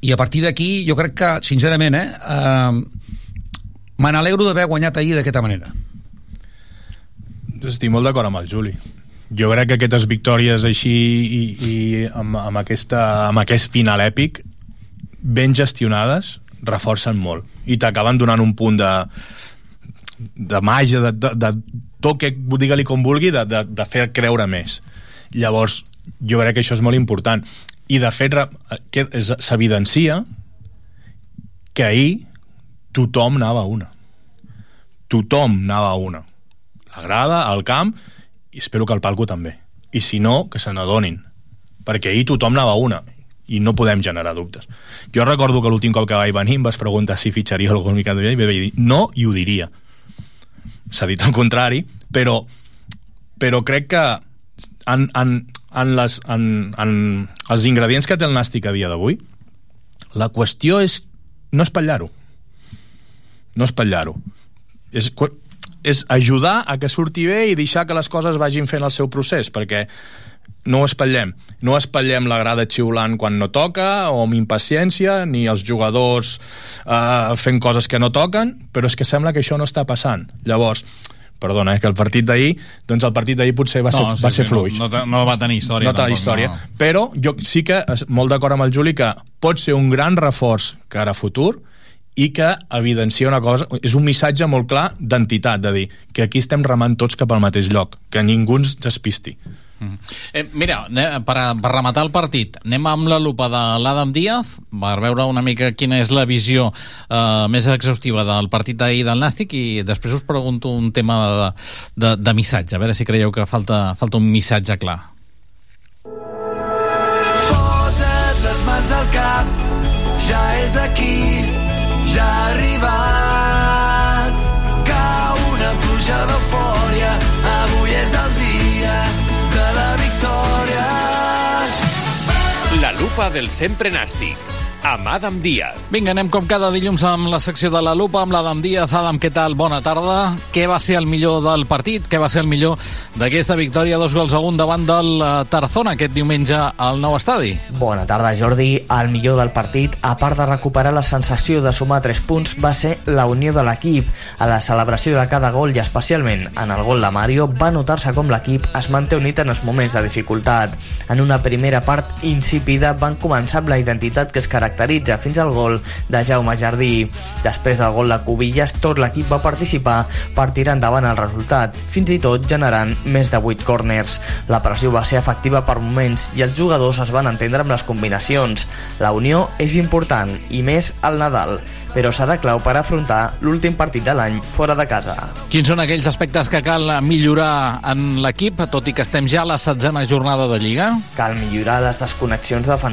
I a partir d'aquí, jo crec que, sincerament, eh, eh, me n'alegro d'haver guanyat ahir d'aquesta manera. Estic molt d'acord amb el Juli. Jo crec que aquestes victòries així i, i amb, amb, aquesta, amb aquest final èpic ben gestionades reforcen molt i t'acaben donant un punt de de màgia, de, de, de toque, digue-li com vulgui, de, de, de fer creure més. Llavors, jo crec que això és molt important. I, de fet, que s'evidencia que ahir tothom anava a una. Tothom anava a una. La grada, al camp, i espero que el palco també. I si no, que se n'adonin. Perquè ahir tothom anava a una i no podem generar dubtes. Jo recordo que l'últim cop que vaig venir em vas preguntar si fitxaria algun mica de i vaig dir no i ho diria. S'ha dit el contrari, però, però crec que en, en, en, les, en, en els ingredients que té el nàstic a dia d'avui, la qüestió és no espatllar-ho. No espatllar-ho. És, és ajudar a que surti bé i deixar que les coses vagin fent el seu procés, perquè no ho espatllem. No espatllem la grada xiulant quan no toca o amb impaciència, ni els jugadors eh, fent coses que no toquen, però és que sembla que això no està passant. Llavors, perdona, eh, que el partit d'ahir doncs el partit d'ahir potser va ser, No, sí, va ser fluix no- no no va tenir història, no tampoc, història no. però jo sí que molt d'acord amb el Juli que pot ser un gran reforç cara a futur i que evidencia una cosa, és un missatge molt clar d'entitat, de dir que aquí estem remant tots cap al mateix lloc, que ningú ens despisti. Eh, mira, per, per rematar el partit, anem amb la lupa de l'Adam Díaz per veure una mica quina és la visió eh, més exhaustiva del partit d'ahir del Nàstic i després us pregunto un tema de, de, de missatge, a veure si creieu que falta, falta un missatge clar. Posa't les mans al cap, ja és aquí, ja ha arribat. Cau una pluja d'eufòria, avui lupa del sempre nàstic, amb Adam Díaz. Vinga, anem com cada dilluns amb la secció de la lupa, amb l'Adam Díaz. Adam, què tal? Bona tarda. Què va ser el millor del partit? Què va ser el millor d'aquesta victòria? Dos gols a un davant del eh, Tarazona aquest diumenge al nou estadi. Bona tarda, Jordi. El millor del partit, a part de recuperar la sensació de sumar 3 punts, va ser la unió de l'equip. A la celebració de cada gol i especialment en el gol de Mario va notar-se com l'equip es manté unit en els moments de dificultat. En una primera part insípida van començar amb la identitat que es caracteritza fins al gol de Jaume Jardí. Després del gol de Cubillas, tot l'equip va participar per tirar endavant el resultat, fins i tot generant més de 8 corners. La pressió va ser efectiva per moments i els jugadors es van entendre amb les combinacions. La unió és important, i més al Nadal, però serà clau per afrontar l'últim partit de l'any fora de casa. Quins són aquells aspectes que cal millorar en l'equip, tot i que estem ja a la setzena jornada de Lliga? Cal millorar les desconnexions defensives.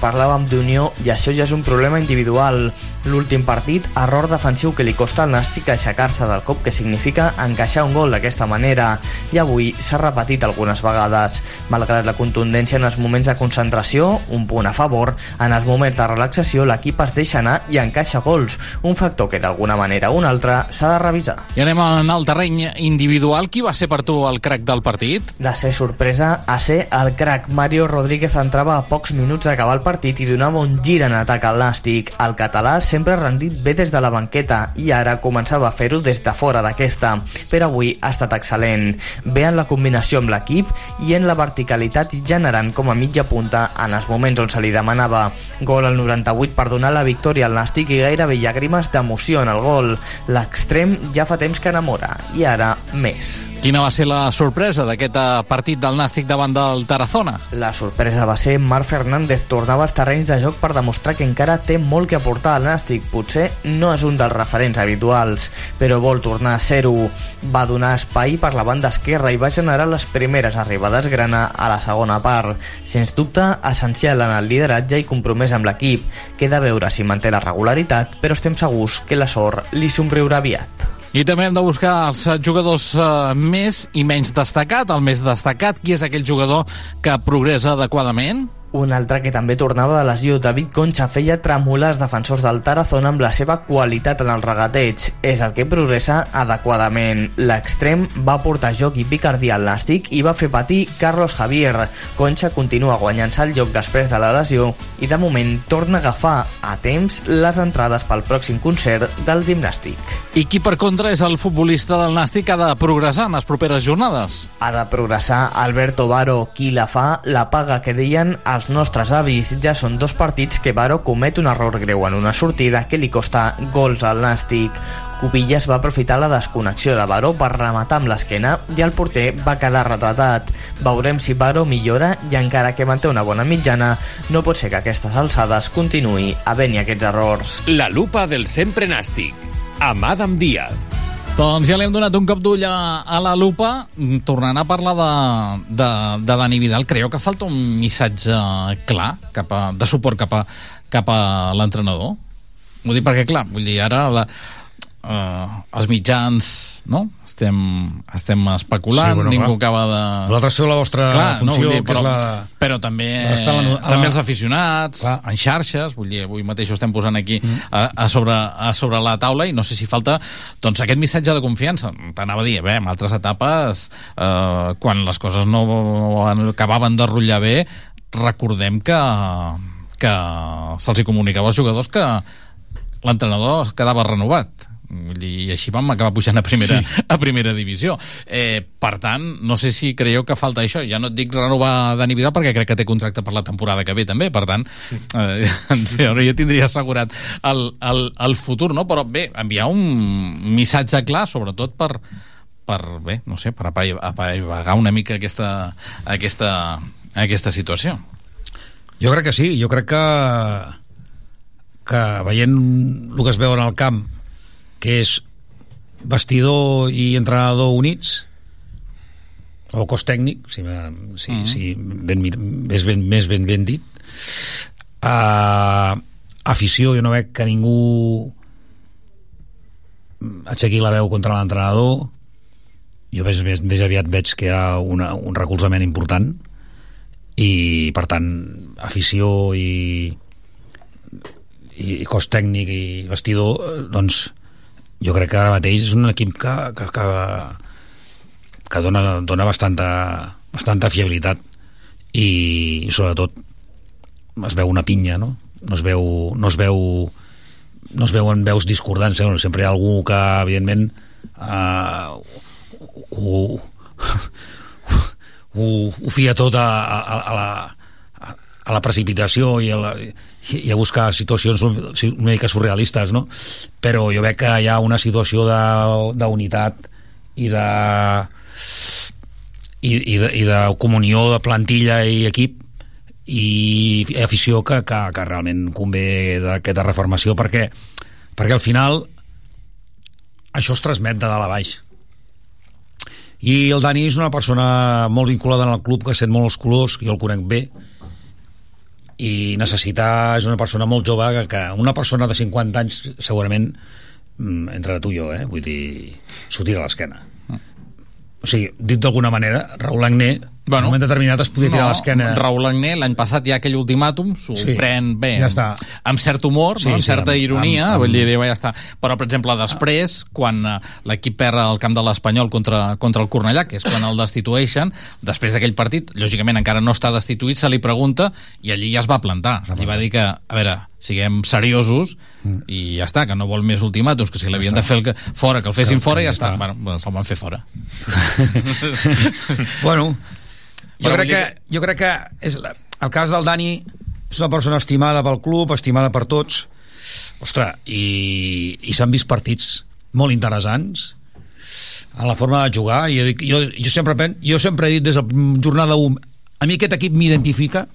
Parlàvem d'unió i això ja és un problema individual. L'últim partit, error defensiu que li costa al Nàstic aixecar-se del cop que significa encaixar un gol d'aquesta manera. I avui s'ha repetit algunes vegades. Malgrat la contundència en els moments de concentració, un punt a favor, en els moments de relaxació l'equip es deixa anar i encaixa gols. Un factor que d'alguna manera o una altra s'ha de revisar. I anem en el terreny individual. Qui va ser per tu el crack del partit? De ser sorpresa a ser el crack. Mario Rodríguez entrava a pocs minuts d'acabar el partit i donava un gir en atac al Nàstic. El català sempre ha rendit bé des de la banqueta i ara començava a fer-ho des de fora d'aquesta, però avui ha estat excel·lent. Bé en la combinació amb l'equip i en la verticalitat generant com a mitja punta en els moments on se li demanava. Gol al 98 per donar la victòria al Nàstic i gairebé llàgrimes d'emoció en el gol. L'extrem ja fa temps que enamora i ara més. Quina va ser la sorpresa d'aquest eh, partit del Nàstic davant del Tarazona? La sorpresa va ser Marc Fernández tornava als terrenys de joc per demostrar que encara té molt que aportar al Nàstic. Potser no és un dels referents habituals, però vol tornar a ser-ho. Va donar espai per la banda esquerra i va generar les primeres arribades grana a la segona part. Sens dubte, essencial en el lideratge i compromès amb l'equip. Queda veure si manté la regularitat, però estem segurs que la sort li somriurà aviat. I també hem de buscar els eh, jugadors eh, més i menys destacat. El més destacat, qui és aquell jugador que progressa adequadament? Un altre que també tornava de lesió, David Concha, feia tremolar els defensors del Tarazona amb la seva qualitat en el regateig. És el que progressa adequadament. L'extrem va portar joc i picardia al Nàstic i va fer patir Carlos Javier. Concha continua guanyant-se el lloc després de la lesió i de moment torna a agafar a temps les entrades pel pròxim concert del gimnàstic. I qui, per contra, és el futbolista del Nàstic que ha de progressar en les properes jornades? Ha de progressar Alberto Baro, qui la fa, la paga que deien els nostres avis. Ja són dos partits que Baro comet un error greu en una sortida que li costa gols al Nàstic. Cubillas va aprofitar la desconnexió de Baró per rematar amb l'esquena i el porter va quedar retratat. Veurem si Baró millora i encara que manté una bona mitjana, no pot ser que aquestes alçades continuï havent-hi aquests errors. La lupa del sempre nàstic, amb Adam Díaz. Doncs ja li hem donat un cop d'ull a, a la lupa. Mm, Tornant a parlar de, de, de Dani Vidal, creieu que falta un missatge clar cap a, de suport cap a, cap a l'entrenador? Ho dic perquè, clar, vull dir, ara la, uh, els mitjans no? estem, estem especulant, Sí, bueno, ningú clar. acaba de... Vosaltres feu la vostra funció, vull dir, que és però, la- però també, la- també la- els aficionats, Clar. en xarxes, vull dir, avui mateix ho estem posant aquí a, a, sobre, a sobre la taula i no sé si falta doncs, aquest missatge de confiança. T'anava a dir, bé, en altres etapes, eh, quan les coses no acabaven de rotllar bé, recordem que, que se'ls comunicava als jugadors que l'entrenador quedava renovat Vull dir, I així vam acabar pujant a primera, sí. a primera divisió. Eh, per tant, no sé si creieu que falta això. Ja no et dic renovar Dani Vidal perquè crec que té contracte per la temporada que ve també, per tant, eh, en teoria tindria assegurat el, el, el futur, no? Però bé, enviar un missatge clar, sobretot per, per bé, no sé, per apaivagar una mica aquesta, aquesta, aquesta situació. Jo crec que sí, jo crec que que veient el que es veu en el camp que és vestidor i entrenador units o cos tècnic si, si, mm si ben, més, ben, més ben ben dit. Uh, afició jo no veig que ningú aixequi la veu contra l'entrenador. Jo més, més, més aviat veig que hi ha una, un recolzament important i per tant afició i i cos tècnic i vestidor doncs jo crec que ara mateix és un equip que, que, que, que dona, dona bastanta, bastanta fiabilitat i, i sobretot es veu una pinya no? no es veu, no es veu no es veuen veus discordants eh? sempre hi ha algú que evidentment uh, ho, ho, ho fia tot a, a, a, la, a la precipitació i a la, i a buscar situacions una mica surrealistes, no? Però jo veig que hi ha una situació d'unitat i de i, i, de, i de comunió de plantilla i equip i afició que, que, que realment convé d'aquesta reformació perquè, perquè al final això es transmet de dalt a baix i el Dani és una persona molt vinculada el club que sent molt els colors, jo el conec bé i necessitar és una persona molt jove que, que una persona de 50 anys segurament mm, entre tu i jo, eh? vull dir s'ho tira a l'esquena o sigui, dit d'alguna manera, Raül Agné bueno, en un moment determinat es podia tirar no, a l'esquena Raül Agné l'any passat hi ha aquell ultimàtum s'ho sí, pren bé, ja està. amb cert humor sí, no? amb sí, certa amb, ironia amb, amb... vull dir, ja està. però per exemple després quan uh, l'equip perd el camp de l'Espanyol contra, contra el Cornellà que és quan el destitueixen després d'aquell partit, lògicament encara no està destituït se li pregunta i allí ja es va plantar allí va dir que, a veure, siguem seriosos mm. i ja està, que no vol més ultimàtums que si l'havien ja de fer el que, fora, que el fessin que, fora i ja, ja està, està. bueno, se'l van fer fora bueno jo crec, que, jo crec que és la, el cas del Dani és una persona estimada pel club, estimada per tots. Ostres, i, i s'han vist partits molt interessants en la forma de jugar. I jo, jo, jo, sempre, pen, jo sempre he dit des de jornada 1 a mi aquest equip m'identifica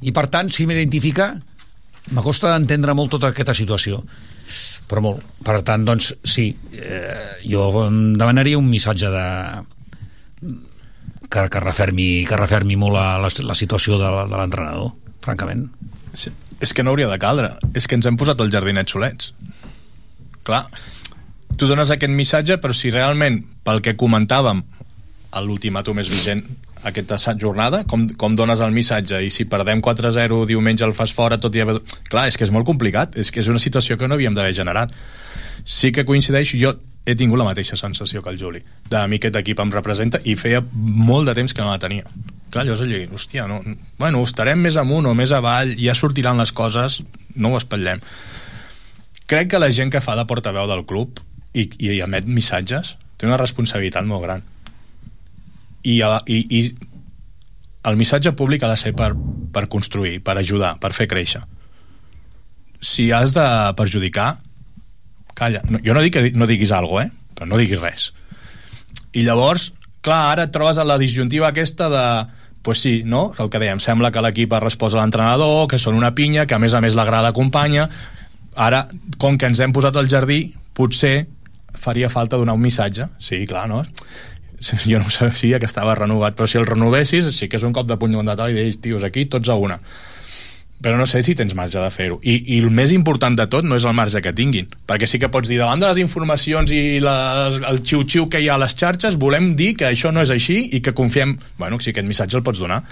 i per tant si m'identifica m'acosta d'entendre molt tota aquesta situació. Però molt, per tant doncs sí eh, jo demanaria un missatge de que, que, refermi, que refermi molt la, la, la situació de, de l'entrenador, francament. Sí, és que no hauria de caldre. És que ens hem posat els jardinets solets. Clar, tu dones aquest missatge, però si realment, pel que comentàvem, l'ultimàtum és vigent aquesta jornada, com, com dones el missatge i si perdem 4-0 diumenge el fas fora tot i haver... clar, és que és molt complicat és que és una situació que no havíem d'haver generat sí que coincideixo, jo he tingut la mateixa sensació que el Juli. De mi aquest equip em representa i feia molt de temps que no la tenia. Clar, llavors allò, hòstia, no, bueno, estarem més amunt o més avall, ja sortiran les coses, no ho espatllem. Crec que la gent que fa de portaveu del club i, i emet missatges té una responsabilitat molt gran. I, i, i el missatge públic ha de ser per, per construir, per ajudar, per fer créixer. Si has de perjudicar, calla, no, jo no dic que no diguis alguna cosa, eh? però no diguis res. I llavors, clar, ara et trobes a la disjuntiva aquesta de pues sí, no? El que dèiem, sembla que l'equip ha respost a l'entrenador, que són una pinya, que a més a més l'agrada acompanya. Ara, com que ens hem posat al jardí, potser faria falta donar un missatge. Sí, clar, no? Jo no sabia que estava renovat, però si el renovessis, sí que és un cop de puny de i deies, tios, aquí tots a una però no sé si tens marge de fer-ho. I, I el més important de tot no és el marge que tinguin, perquè sí que pots dir, davant de les informacions i les, el xiu-xiu que hi ha a les xarxes, volem dir que això no és així i que confiem... Bueno, si aquest missatge el pots donar,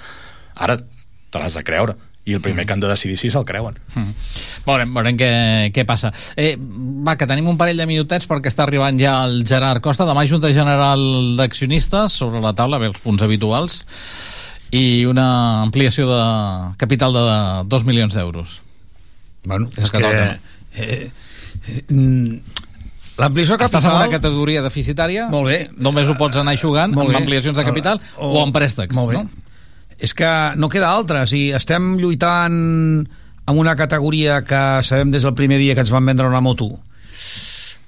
ara te l'has de creure i el primer mm. que han de decidir si se'l creuen. Mm. Veurem, veurem què, què passa. Eh, va, que tenim un parell de minutets perquè està arribant ja el Gerard Costa. Demà Junta General d'Accionistes sobre la taula, bé, els punts habituals i una ampliació de capital de 2 milions d'euros. Bueno, és, és que... que eh, eh, L'ampliació Estàs en capital- una categoria deficitària? Molt bé. Només ho pots anar jugant Molt amb bé. ampliacions de capital o, o amb préstecs, Molt bé. no? És que no queda altra. O sigui, estem lluitant amb una categoria que sabem des del primer dia que ens van vendre una moto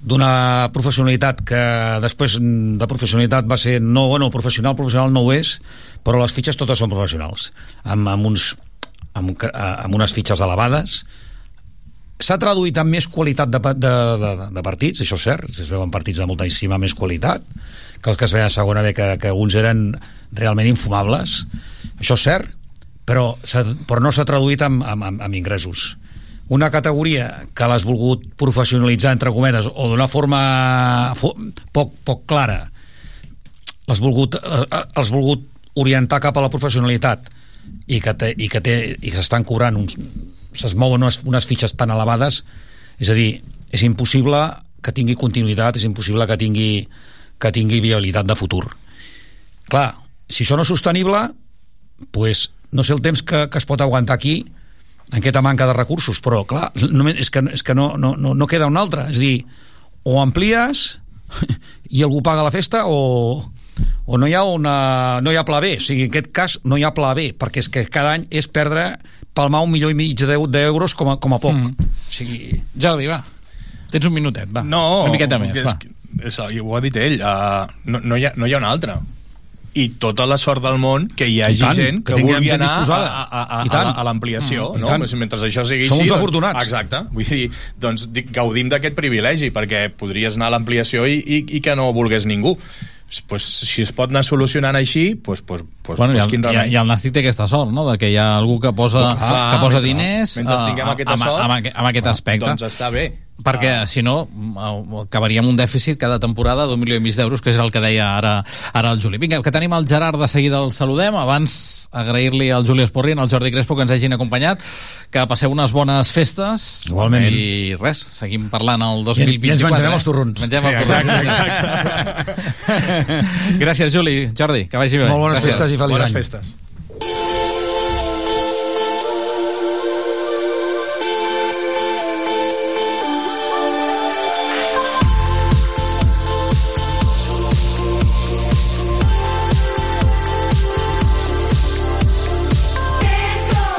d'una professionalitat que després de professionalitat va ser no, bueno, professional, professional no ho és però les fitxes totes són professionals amb, amb, uns, amb, amb unes fitxes elevades s'ha traduït en més qualitat de, de, de, de partits, això és cert, es veuen partits de moltíssima més qualitat que els que es veien a segona B, que, que alguns eren realment infumables, això és cert, però, però no s'ha traduït en, en, en ingressos. Una categoria que l'has volgut professionalitzar, entre cometes, o d'una forma fo poc, poc clara, l'has volgut, eh, has volgut orientar cap a la professionalitat i que, té, i que, té, i que s'estan cobrant uns, se's mouen unes, unes fitxes tan elevades és a dir, és impossible que tingui continuïtat, és impossible que tingui que tingui viabilitat de futur. Clar, si això no és sostenible pues, no sé el temps que, que es pot aguantar aquí aquesta manca de recursos, però clar, només, és que, és que no, no, no, no queda un altre és a dir, o amplies i algú paga la festa o, o no hi ha una, no hi ha pla B, o sigui, en aquest cas no hi ha pla B, perquè és que cada any és perdre palmar un milió i mig d'eu- d'euros com, a, com a poc. Mm. O sigui... Jordi, va. Tens un minutet, va. No, Una miqueta més, és, va. És, i ho ha dit ell, uh, no, no, hi ha, no hi ha una altra i tota la sort del món que hi hagi I tant, gent que que, vulgui anar a, a, a, a, a, l'ampliació Mm, no? mentre això sigui Som així uns doncs- exacte, vull dir, doncs dic, gaudim d'aquest privilegi perquè podries anar a l'ampliació i, i, i que no volgués ningú. Pues, si es pot anar solucionant així pues, pues, pues, bueno, pues i, quin el, i, el Nàstic té aquesta sort, no?, de que hi ha algú que posa, Clar, que posa mentre- diners mentre eh, tinguem aquesta amb, sort, amb, amb, amb aquest aspecte. doncs està bé perquè si no acabaríem un dèficit cada temporada d'un milió i mig d'euros que és el que deia ara, ara el Juli vinga, que tenim el Gerard de seguida el saludem abans agrair-li al Juli Esporri i al Jordi Crespo que ens hagin acompanyat que passeu unes bones festes Igualment. i res, seguim parlant el I, I 2024 ens menjarem eh? els torrons. Mengem els torrons. gràcies Juli, Jordi, que vagi bé Molt bones gràcies. festes i feliç bones any. festes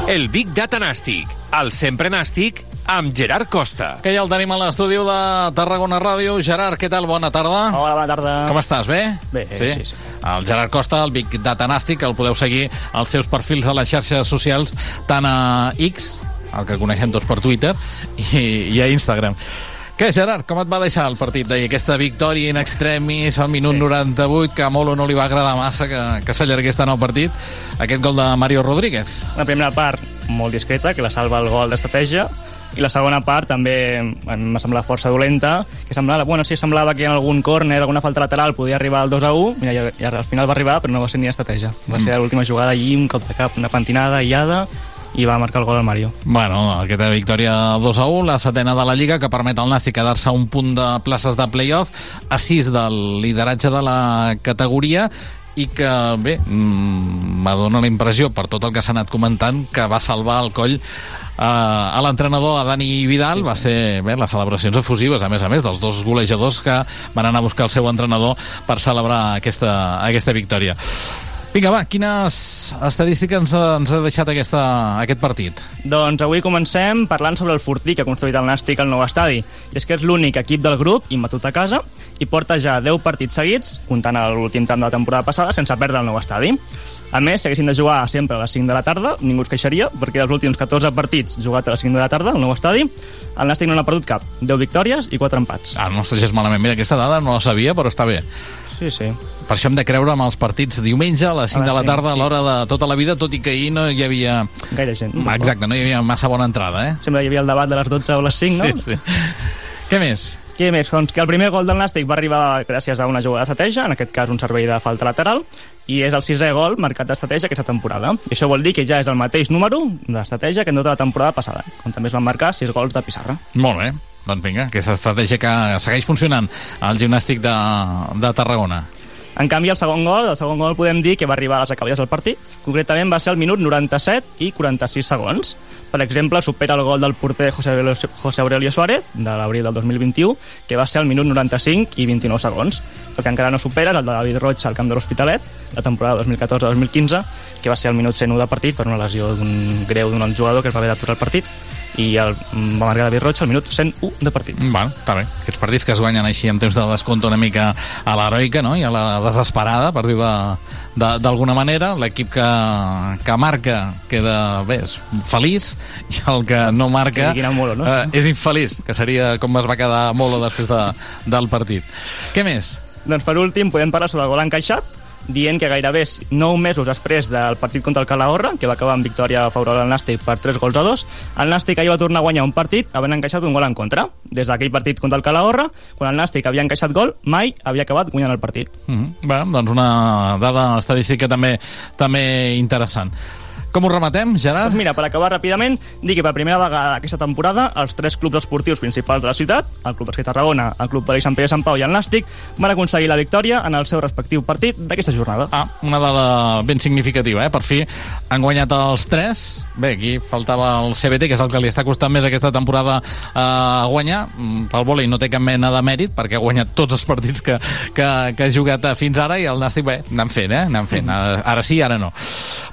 El Big Data Nàstic, el sempre nàstic, amb Gerard Costa. Que ja el tenim a l'estudi de Tarragona Ràdio. Gerard, què tal? Bona tarda. Hola, bona tarda. Com estàs? Bé? Bé, sí, sí. El Gerard Costa, el Big Data Nàstic, el podeu seguir als seus perfils a les xarxes socials, tant a X, el que coneixem tots per Twitter, i, i a Instagram. Què, Gerard, com et va deixar el partit d'ahir? Aquesta victòria in extremis al minut sí. 98, que a Molo no li va agradar massa que, que s'allargués tant el partit. Aquest gol de Mario Rodríguez. La primera part molt discreta, que la salva el gol d'estratègia, i la segona part també m'ha semblat força dolenta, que semblava, bueno, sí, semblava que en algun córner, alguna falta lateral podia arribar al 2 a 1, i, i al final va arribar, però no va ser ni estratègia. Va Mm. ser l'última jugada allí, un cop de cap, una pentinada aïllada, i va marcar el gol al Mario. Bueno, aquesta victòria 2 a 1, la setena de la Lliga, que permet al Nàstic quedar-se a un punt de places de play-off, a 6 del lideratge de la categoria, i que, bé, mm, m'adona la impressió, per tot el que s'ha anat comentant, que va salvar el coll eh, a l'entrenador, a Dani Vidal, va ser bé, les celebracions efusives, a més a més, dels dos golejadors que van anar a buscar el seu entrenador per celebrar aquesta, aquesta victòria. Vinga, va, quines estadístiques ens, ha- ens ha deixat aquesta, aquest partit? Doncs avui comencem parlant sobre el fortí que ha construït el Nàstic al nou estadi. I és que és l'únic equip del grup imbatut a casa i porta ja 10 partits seguits, comptant l'últim tram de la temporada passada, sense perdre el nou estadi. A més, si haguessin de jugar sempre a les 5 de la tarda, ningú es queixaria, perquè dels últims 14 partits jugat a les 5 de la tarda, al nou estadi, el Nàstic no n'ha perdut cap. 10 victòries i 4 empats. Ah, no estàs malament. Mira, aquesta dada no la sabia, però està bé. Sí, sí. Per això hem de creure amb els partits diumenge a les 5 A les de la tarda, a l'hora de tota la vida, tot i que ahir no hi havia... Gaire gent. Ah, Exacte, no hi havia massa bona entrada, eh? Sempre hi havia el debat de les 12 o les 5, no? Sí, sí. Què més? Què més? Doncs que el primer gol del Nàstic va arribar gràcies a una jugada d'estratègia, en aquest cas un servei de falta lateral, i és el sisè gol marcat d'estratègia aquesta temporada. I això vol dir que ja és el mateix número d'estratègia que en tota la temporada passada, on també es van marcar 6 gols de pissarra. Molt bé. Doncs vinga, aquesta estratègia que segueix funcionant al gimnàstic de, de Tarragona. En canvi, el segon gol, el segon gol podem dir que va arribar a les acaballes del partit. Concretament va ser al minut 97 i 46 segons. Per exemple, supera el gol del porter José Aurelio, Suárez, de l'abril del 2021, que va ser al minut 95 i 29 segons. El que encara no supera és el de David Roig al camp de l'Hospitalet, la temporada 2014-2015, que va ser al minut 101 de partit per una lesió d'un greu d'un jugador que es va haver d'aturar el partit i el, va marcar David Roig al minut 101 de partit. Bueno, està bé. Aquests partits que es guanyen així en temps de descompte una mica a l'heroica no? i a la desesperada, per dir d'alguna manera. L'equip que, que marca queda bé, és feliç i el que no marca Que Molo, no? eh, és infeliç, que seria com es va quedar Molo després de, del partit. Què més? Doncs per últim podem parlar sobre el gol encaixat, dient que gairebé 9 mesos després del partit contra el Calahorra, que va acabar amb victòria favorable al Nàstic per 3 gols a 2, el Nàstic ahir va tornar a guanyar un partit havent encaixat un gol en contra. Des d'aquell partit contra el Calahorra, quan el Nàstic havia encaixat gol, mai havia acabat guanyant el partit. Mm -hmm. Bé, doncs una dada estadística també també interessant. Com ho rematem, Gerard? Doncs mira, per acabar ràpidament, dir que per primera vegada aquesta temporada els tres clubs esportius principals de la ciutat, el Club Basquet Tarragona, el Club Padell Sant Pere Sant Pau i el Nàstic, van aconseguir la victòria en el seu respectiu partit d'aquesta jornada. Ah, una dada ben significativa, eh? Per fi han guanyat els tres. Bé, aquí faltava el CBT, que és el que li està costant més aquesta temporada a eh, guanyar. Mm, Pel vòlei no té cap mena de mèrit, perquè ha guanyat tots els partits que, que, que ha jugat eh, fins ara, i el Nàstic, bé, anant fent, eh? Anant fent. Ara sí, ara no.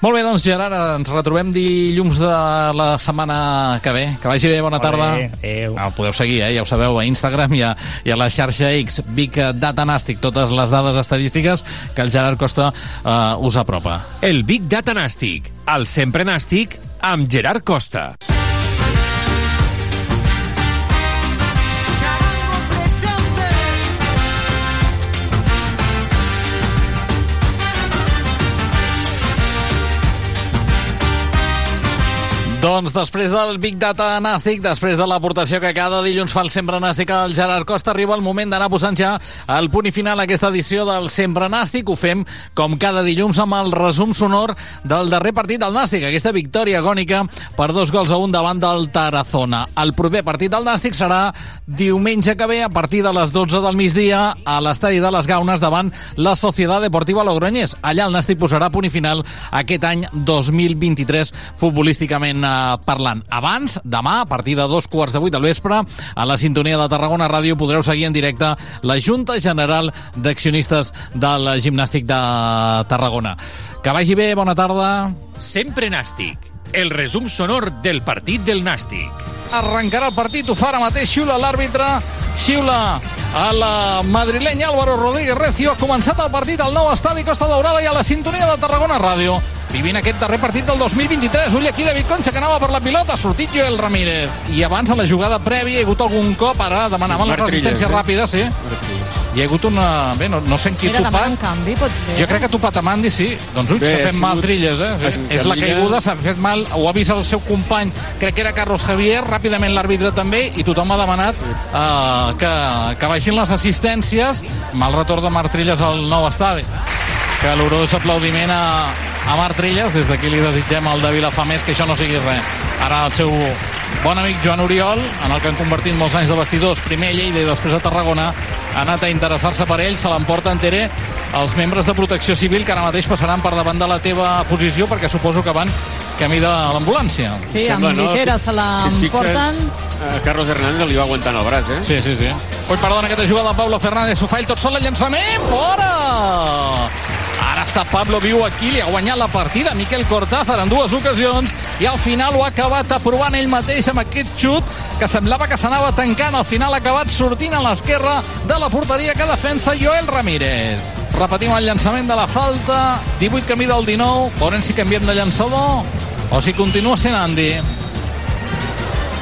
Molt bé, doncs, Gerard, ens retrobem dilluns de la setmana que ve. Que vagi bé, bona tarda. Adéu. El podeu seguir, eh? ja ho sabeu, a Instagram i a, i a la xarxa X, Big Data Nàstic, totes les dades estadístiques que el Gerard Costa eh, us apropa. El Big Data Nàstic, el sempre nàstic, amb Gerard Costa. Doncs després del Big Data Nàstic, després de l'aportació que cada dilluns fa el Sempre Nàstic al Gerard Costa, arriba el moment d'anar posant ja el punt i final a aquesta edició del Sempre Nàstic. Ho fem com cada dilluns amb el resum sonor del darrer partit del Nàstic, aquesta victòria agònica per dos gols a un davant del Tarazona. El proper partit del Nàstic serà diumenge que ve a partir de les 12 del migdia a l'estadi de les Gaunes davant la Societat Deportiva Logroñés. Allà el Nàstic posarà punt i final aquest any 2023 futbolísticament parlant. Abans, demà, a partir de dos quarts de vuit del vespre, a la sintonia de Tarragona Ràdio podreu seguir en directe la Junta General d'Accionistes del Gimnàstic de Tarragona. Que vagi bé, bona tarda. Sempre nàstic, el resum sonor del partit del nàstic. Arrencarà el partit, ho fa ara mateix, xiula l'àrbitre, xiula a la madrilenya Álvaro Rodríguez Recio. Ha començat el partit al nou estadi Costa Daurada i a la sintonia de Tarragona Ràdio. Vivint aquest darrer partit del 2023. Ull aquí David Concha, que anava per la pilota, ha sortit Joel Ramírez. I abans, a la jugada prèvia, hi ha hagut algun cop, ara demanaven les Marc Trilles, resistències eh? ràpides, sí. Hi ha hagut una... Bé, no, no sé en qui Era ha topat. un canvi, pot ser? Jo crec que ha topat a Mandi, sí. Doncs ui, s'ha ha fet mal sigut- Trilles, eh? ha És, la caiguda, s'ha fet mal, ho ha vist el seu company, crec que era Carlos Javier, ràpidament l'àrbitre també, i tothom ha demanat eh, que, que baixin les assistències, mal retorn de Marc Trilles al nou estadi. Calorós aplaudiment a, a Marc Trilles, des d'aquí li desitgem al de Vilafamés que això no sigui res. Ara el seu bon amic Joan Oriol, en el que han convertit molts anys de vestidors, primer a Lleida i després a Tarragona, ha anat a interessar-se per ell, se l'emporta entere els membres de protecció civil que ara mateix passaran per davant de la teva posició perquè suposo que van camí de l'ambulància. Sí, amb Guitera se l'emporten. Eh, Carlos Hernández li va aguantant el braç, eh? Sí, sí, sí. Ui, perdona, aquesta jugada de Pablo Fernández, ho fa ell tot sol, el llançament, fora! Ara està Pablo Viu aquí, li ha guanyat la partida Miquel Cortázar en dues ocasions i al final ho ha acabat aprovant ell mateix amb aquest xut que semblava que s'anava tancant. Al final ha acabat sortint a l'esquerra de la porteria que defensa Joel Ramírez. Repetim el llançament de la falta, 18 camí del 19, veurem si canviem de llançador o si continua sent Andy.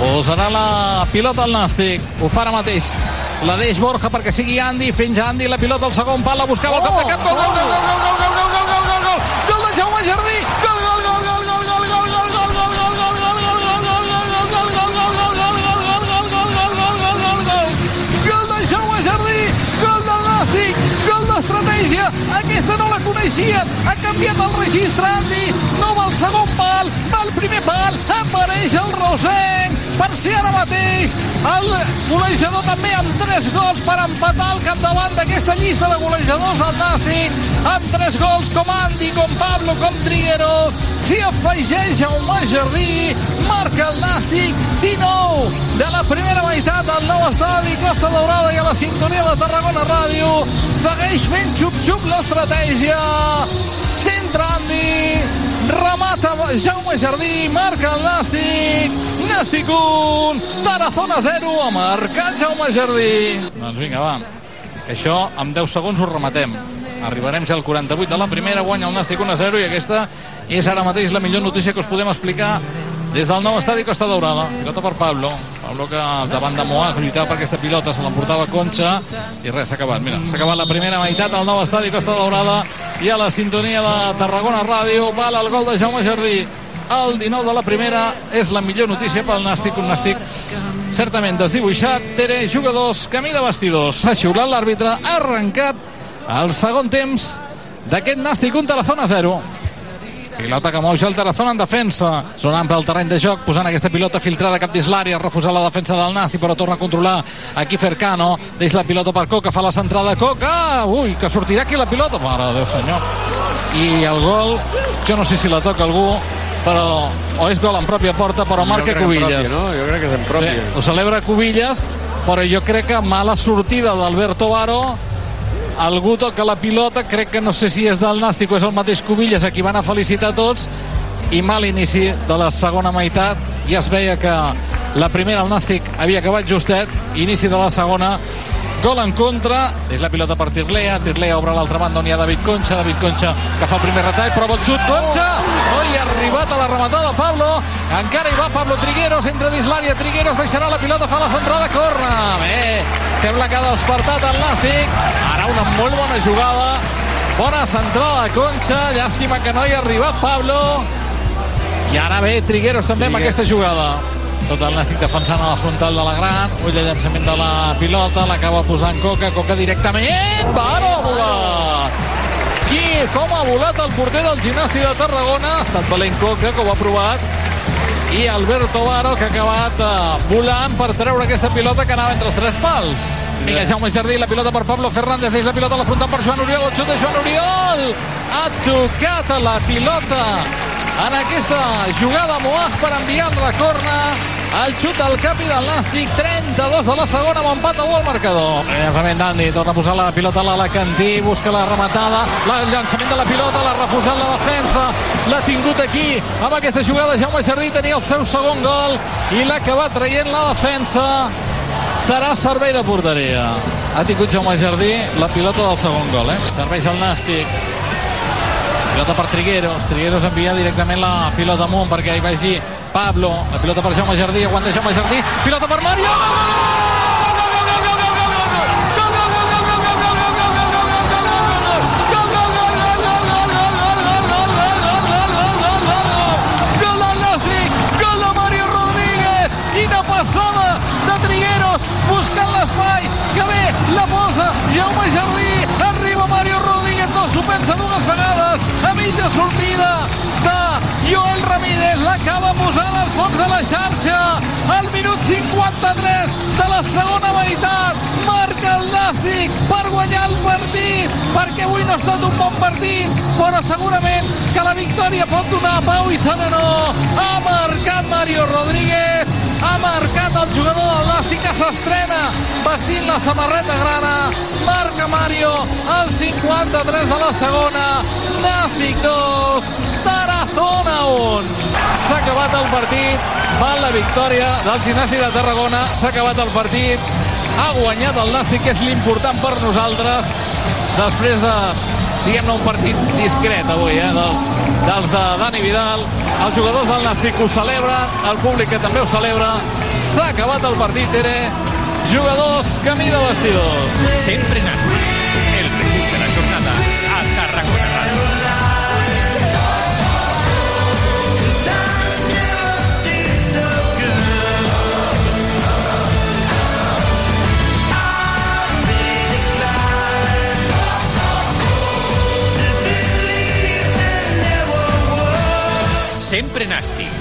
Posarà la pilota al Nàstic. Ho fa ara mateix. La deix Borja perquè sigui Andy. Fins a Andy la pilota al segon pal. La buscava al cap de cap. Gol, gol, gol, gol, gol, gol, gol, gol, gol, gol, gol. Gol. Gol, gol, gol, gol, gol, gol, gol, gol, gol, gol, gol, gol, gol, gol, Gol gol gol d'estratègia, aquesta no la coneixien, ha canviat el registre Andy, no va al segon pal, va al primer pal, apareix el Rosenc, per si ara mateix el golejador també amb 3 gols per empatar al capdavant d'aquesta llista de golejadors del Nàstic, amb 3 gols com Andy, com Pablo, com Trigueros, s'hi afegeix Jaume Jardí, marca el Nàstic, 19 de la primera meitat del nou estadi Costa Daurada i a la sintonia de Tarragona Ràdio, segueix fent xup-xup l'estratègia, centra Andy, remata Jaume Jardí, marca el Nàstic, Nàstic 1, Tarazona 0, ha marcat Jaume Jardí. Doncs vinga, va, que això amb 10 segons ho rematem. Arribarem ja al 48 de la primera, guanya el Nàstic 1 0 i aquesta és ara mateix la millor notícia que us podem explicar des del nou estadi Costa Daurada. Pilota per Pablo. Pablo que davant de Moaz lluitava per aquesta pilota, se l'emportava Concha i res, s'ha acabat. Mira, s'ha acabat la primera meitat al nou estadi Costa Daurada i a la sintonia de Tarragona Ràdio val el gol de Jaume Jardí. El 19 de la primera és la millor notícia pel Nàstic, un Nàstic certament desdibuixat. Tere, jugadors, camí de vestidors. Ha xiulat l'àrbitre, ha arrencat el segon temps d'aquest Nàstic, un Tarazona 0. Pilota que mou el Tarazona en defensa. Sonant pel terreny de joc, posant aquesta pilota filtrada cap dins l'àrea, refusar la defensa del Nasti, però torna a controlar aquí Fercano. Deix la pilota per Coca, fa la centrada Coca. Ui, que sortirà aquí la pilota. Mare de Déu, senyor. I el gol, jo no sé si la toca algú, però o és gol en pròpia porta, però marca Cubillas. pròpia, no? Jo crec que és en pròpia. Sí, ho celebra Cubillas, però jo crec que mala sortida d'Alberto Baro algú toca la pilota, crec que no sé si és del Nàstic o és el mateix Cubillas a qui van a felicitar tots. I mal inici de la segona meitat. Ja es veia que la primera el Nàstic havia acabat justet. Inici de la segona gol en contra, és la pilota per Tirlea. Tirlea obre l'altra banda on hi ha David Concha. David Concha que fa el primer retall prova el xut. Concha, no hi ha arribat a la rematada Pablo, encara hi va Pablo Trigueros, entra dins l'àrea. Trigueros baixarà la pilota, fa la centrada, corre. Bé, sembla que ha despertat el Nàstic. Ara una molt bona jugada. Bona centrada Concha. Llàstima que no hi ha arribat Pablo. I ara ve Trigueros també amb aquesta jugada tot el Nàstic defensant a la frontal de la Gran. Ull el llançament de la pilota l'acaba posant Coca, Coca directament volat qui, com ha volat el porter del gimnàstic de Tarragona? Ha estat valent Coca, com ha provat. I Alberto Baro que ha acabat uh, volant per treure aquesta pilota que anava entre els tres pals. Vinga, Jaume Jardí, la pilota per Pablo Fernández deix la pilota a la frontal per Joan Oriol el xut de Joan Oriol! Ha tocat a la pilota en aquesta jugada Moaz per enviar la corna el xut al capi del Nàstic 32 de la segona amb empat a 1 al marcador llançament d'Andy, torna a posar la pilota a l'Alacantí busca la rematada el llançament de la pilota, l'ha refusat la defensa l'ha tingut aquí amb aquesta jugada Jaume Jardí tenia el seu segon gol i l'ha acabat traient la defensa serà servei de porteria ha tingut Jaume Jardí la pilota del segon gol eh? serveix el Nàstic Pilota per Trigueros. Trigueros envia directament la pilota amunt perquè hi vagi Pablo. La pilota per Jaume Jardí. Aguanta Jaume Jardí. Pilota per Mario. Gol gol l'espai, que bé, la posa Jaume Jardí, arriba Mario Rodríguez, no s'ho pensa dues vegades, a mitja sortida Joel Ramírez, l'acaba posant al fons de la xarxa, al minut 53 de la segona meitat, marca el Nàstic per guanyar el partit, perquè avui no ha estat un bon partit, però segurament que la victòria pot donar pau i serenor. Ha marcat Mario Rodríguez, ha marcat el jugador del Nàstic que s'estrena vestint la samarreta grana. Marca Mario al 53 de la segona. Nàstic 2, Tarazona 1. S'ha acabat el partit, val la victòria del Gimnàstic de Tarragona. S'ha acabat el partit, ha guanyat el Nàstic, que és l'important per nosaltres. Després de diguem-ne, un partit discret avui, eh, dels, dels de Dani Vidal. Els jugadors del Nàstic ho celebren, el públic que també ho celebra. S'ha acabat el partit, Tere. Jugadors, camí de vestidors. Sempre Nàstic, el resum de la jornada Sempre Nàstic,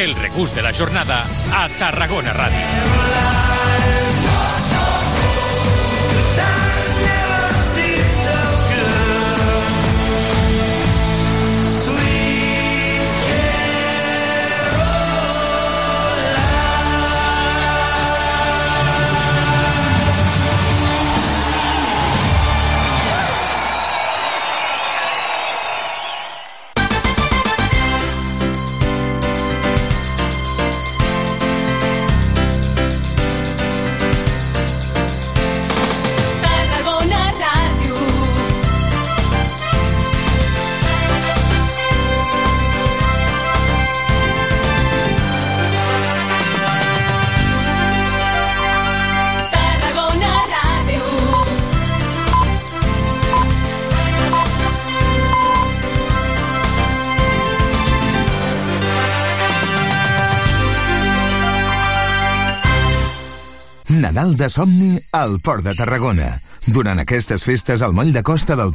El regust de la jornada a Tarragona Ràdio. De somni al Port de Tarragona. Durant aquestes festes, el moll de costa del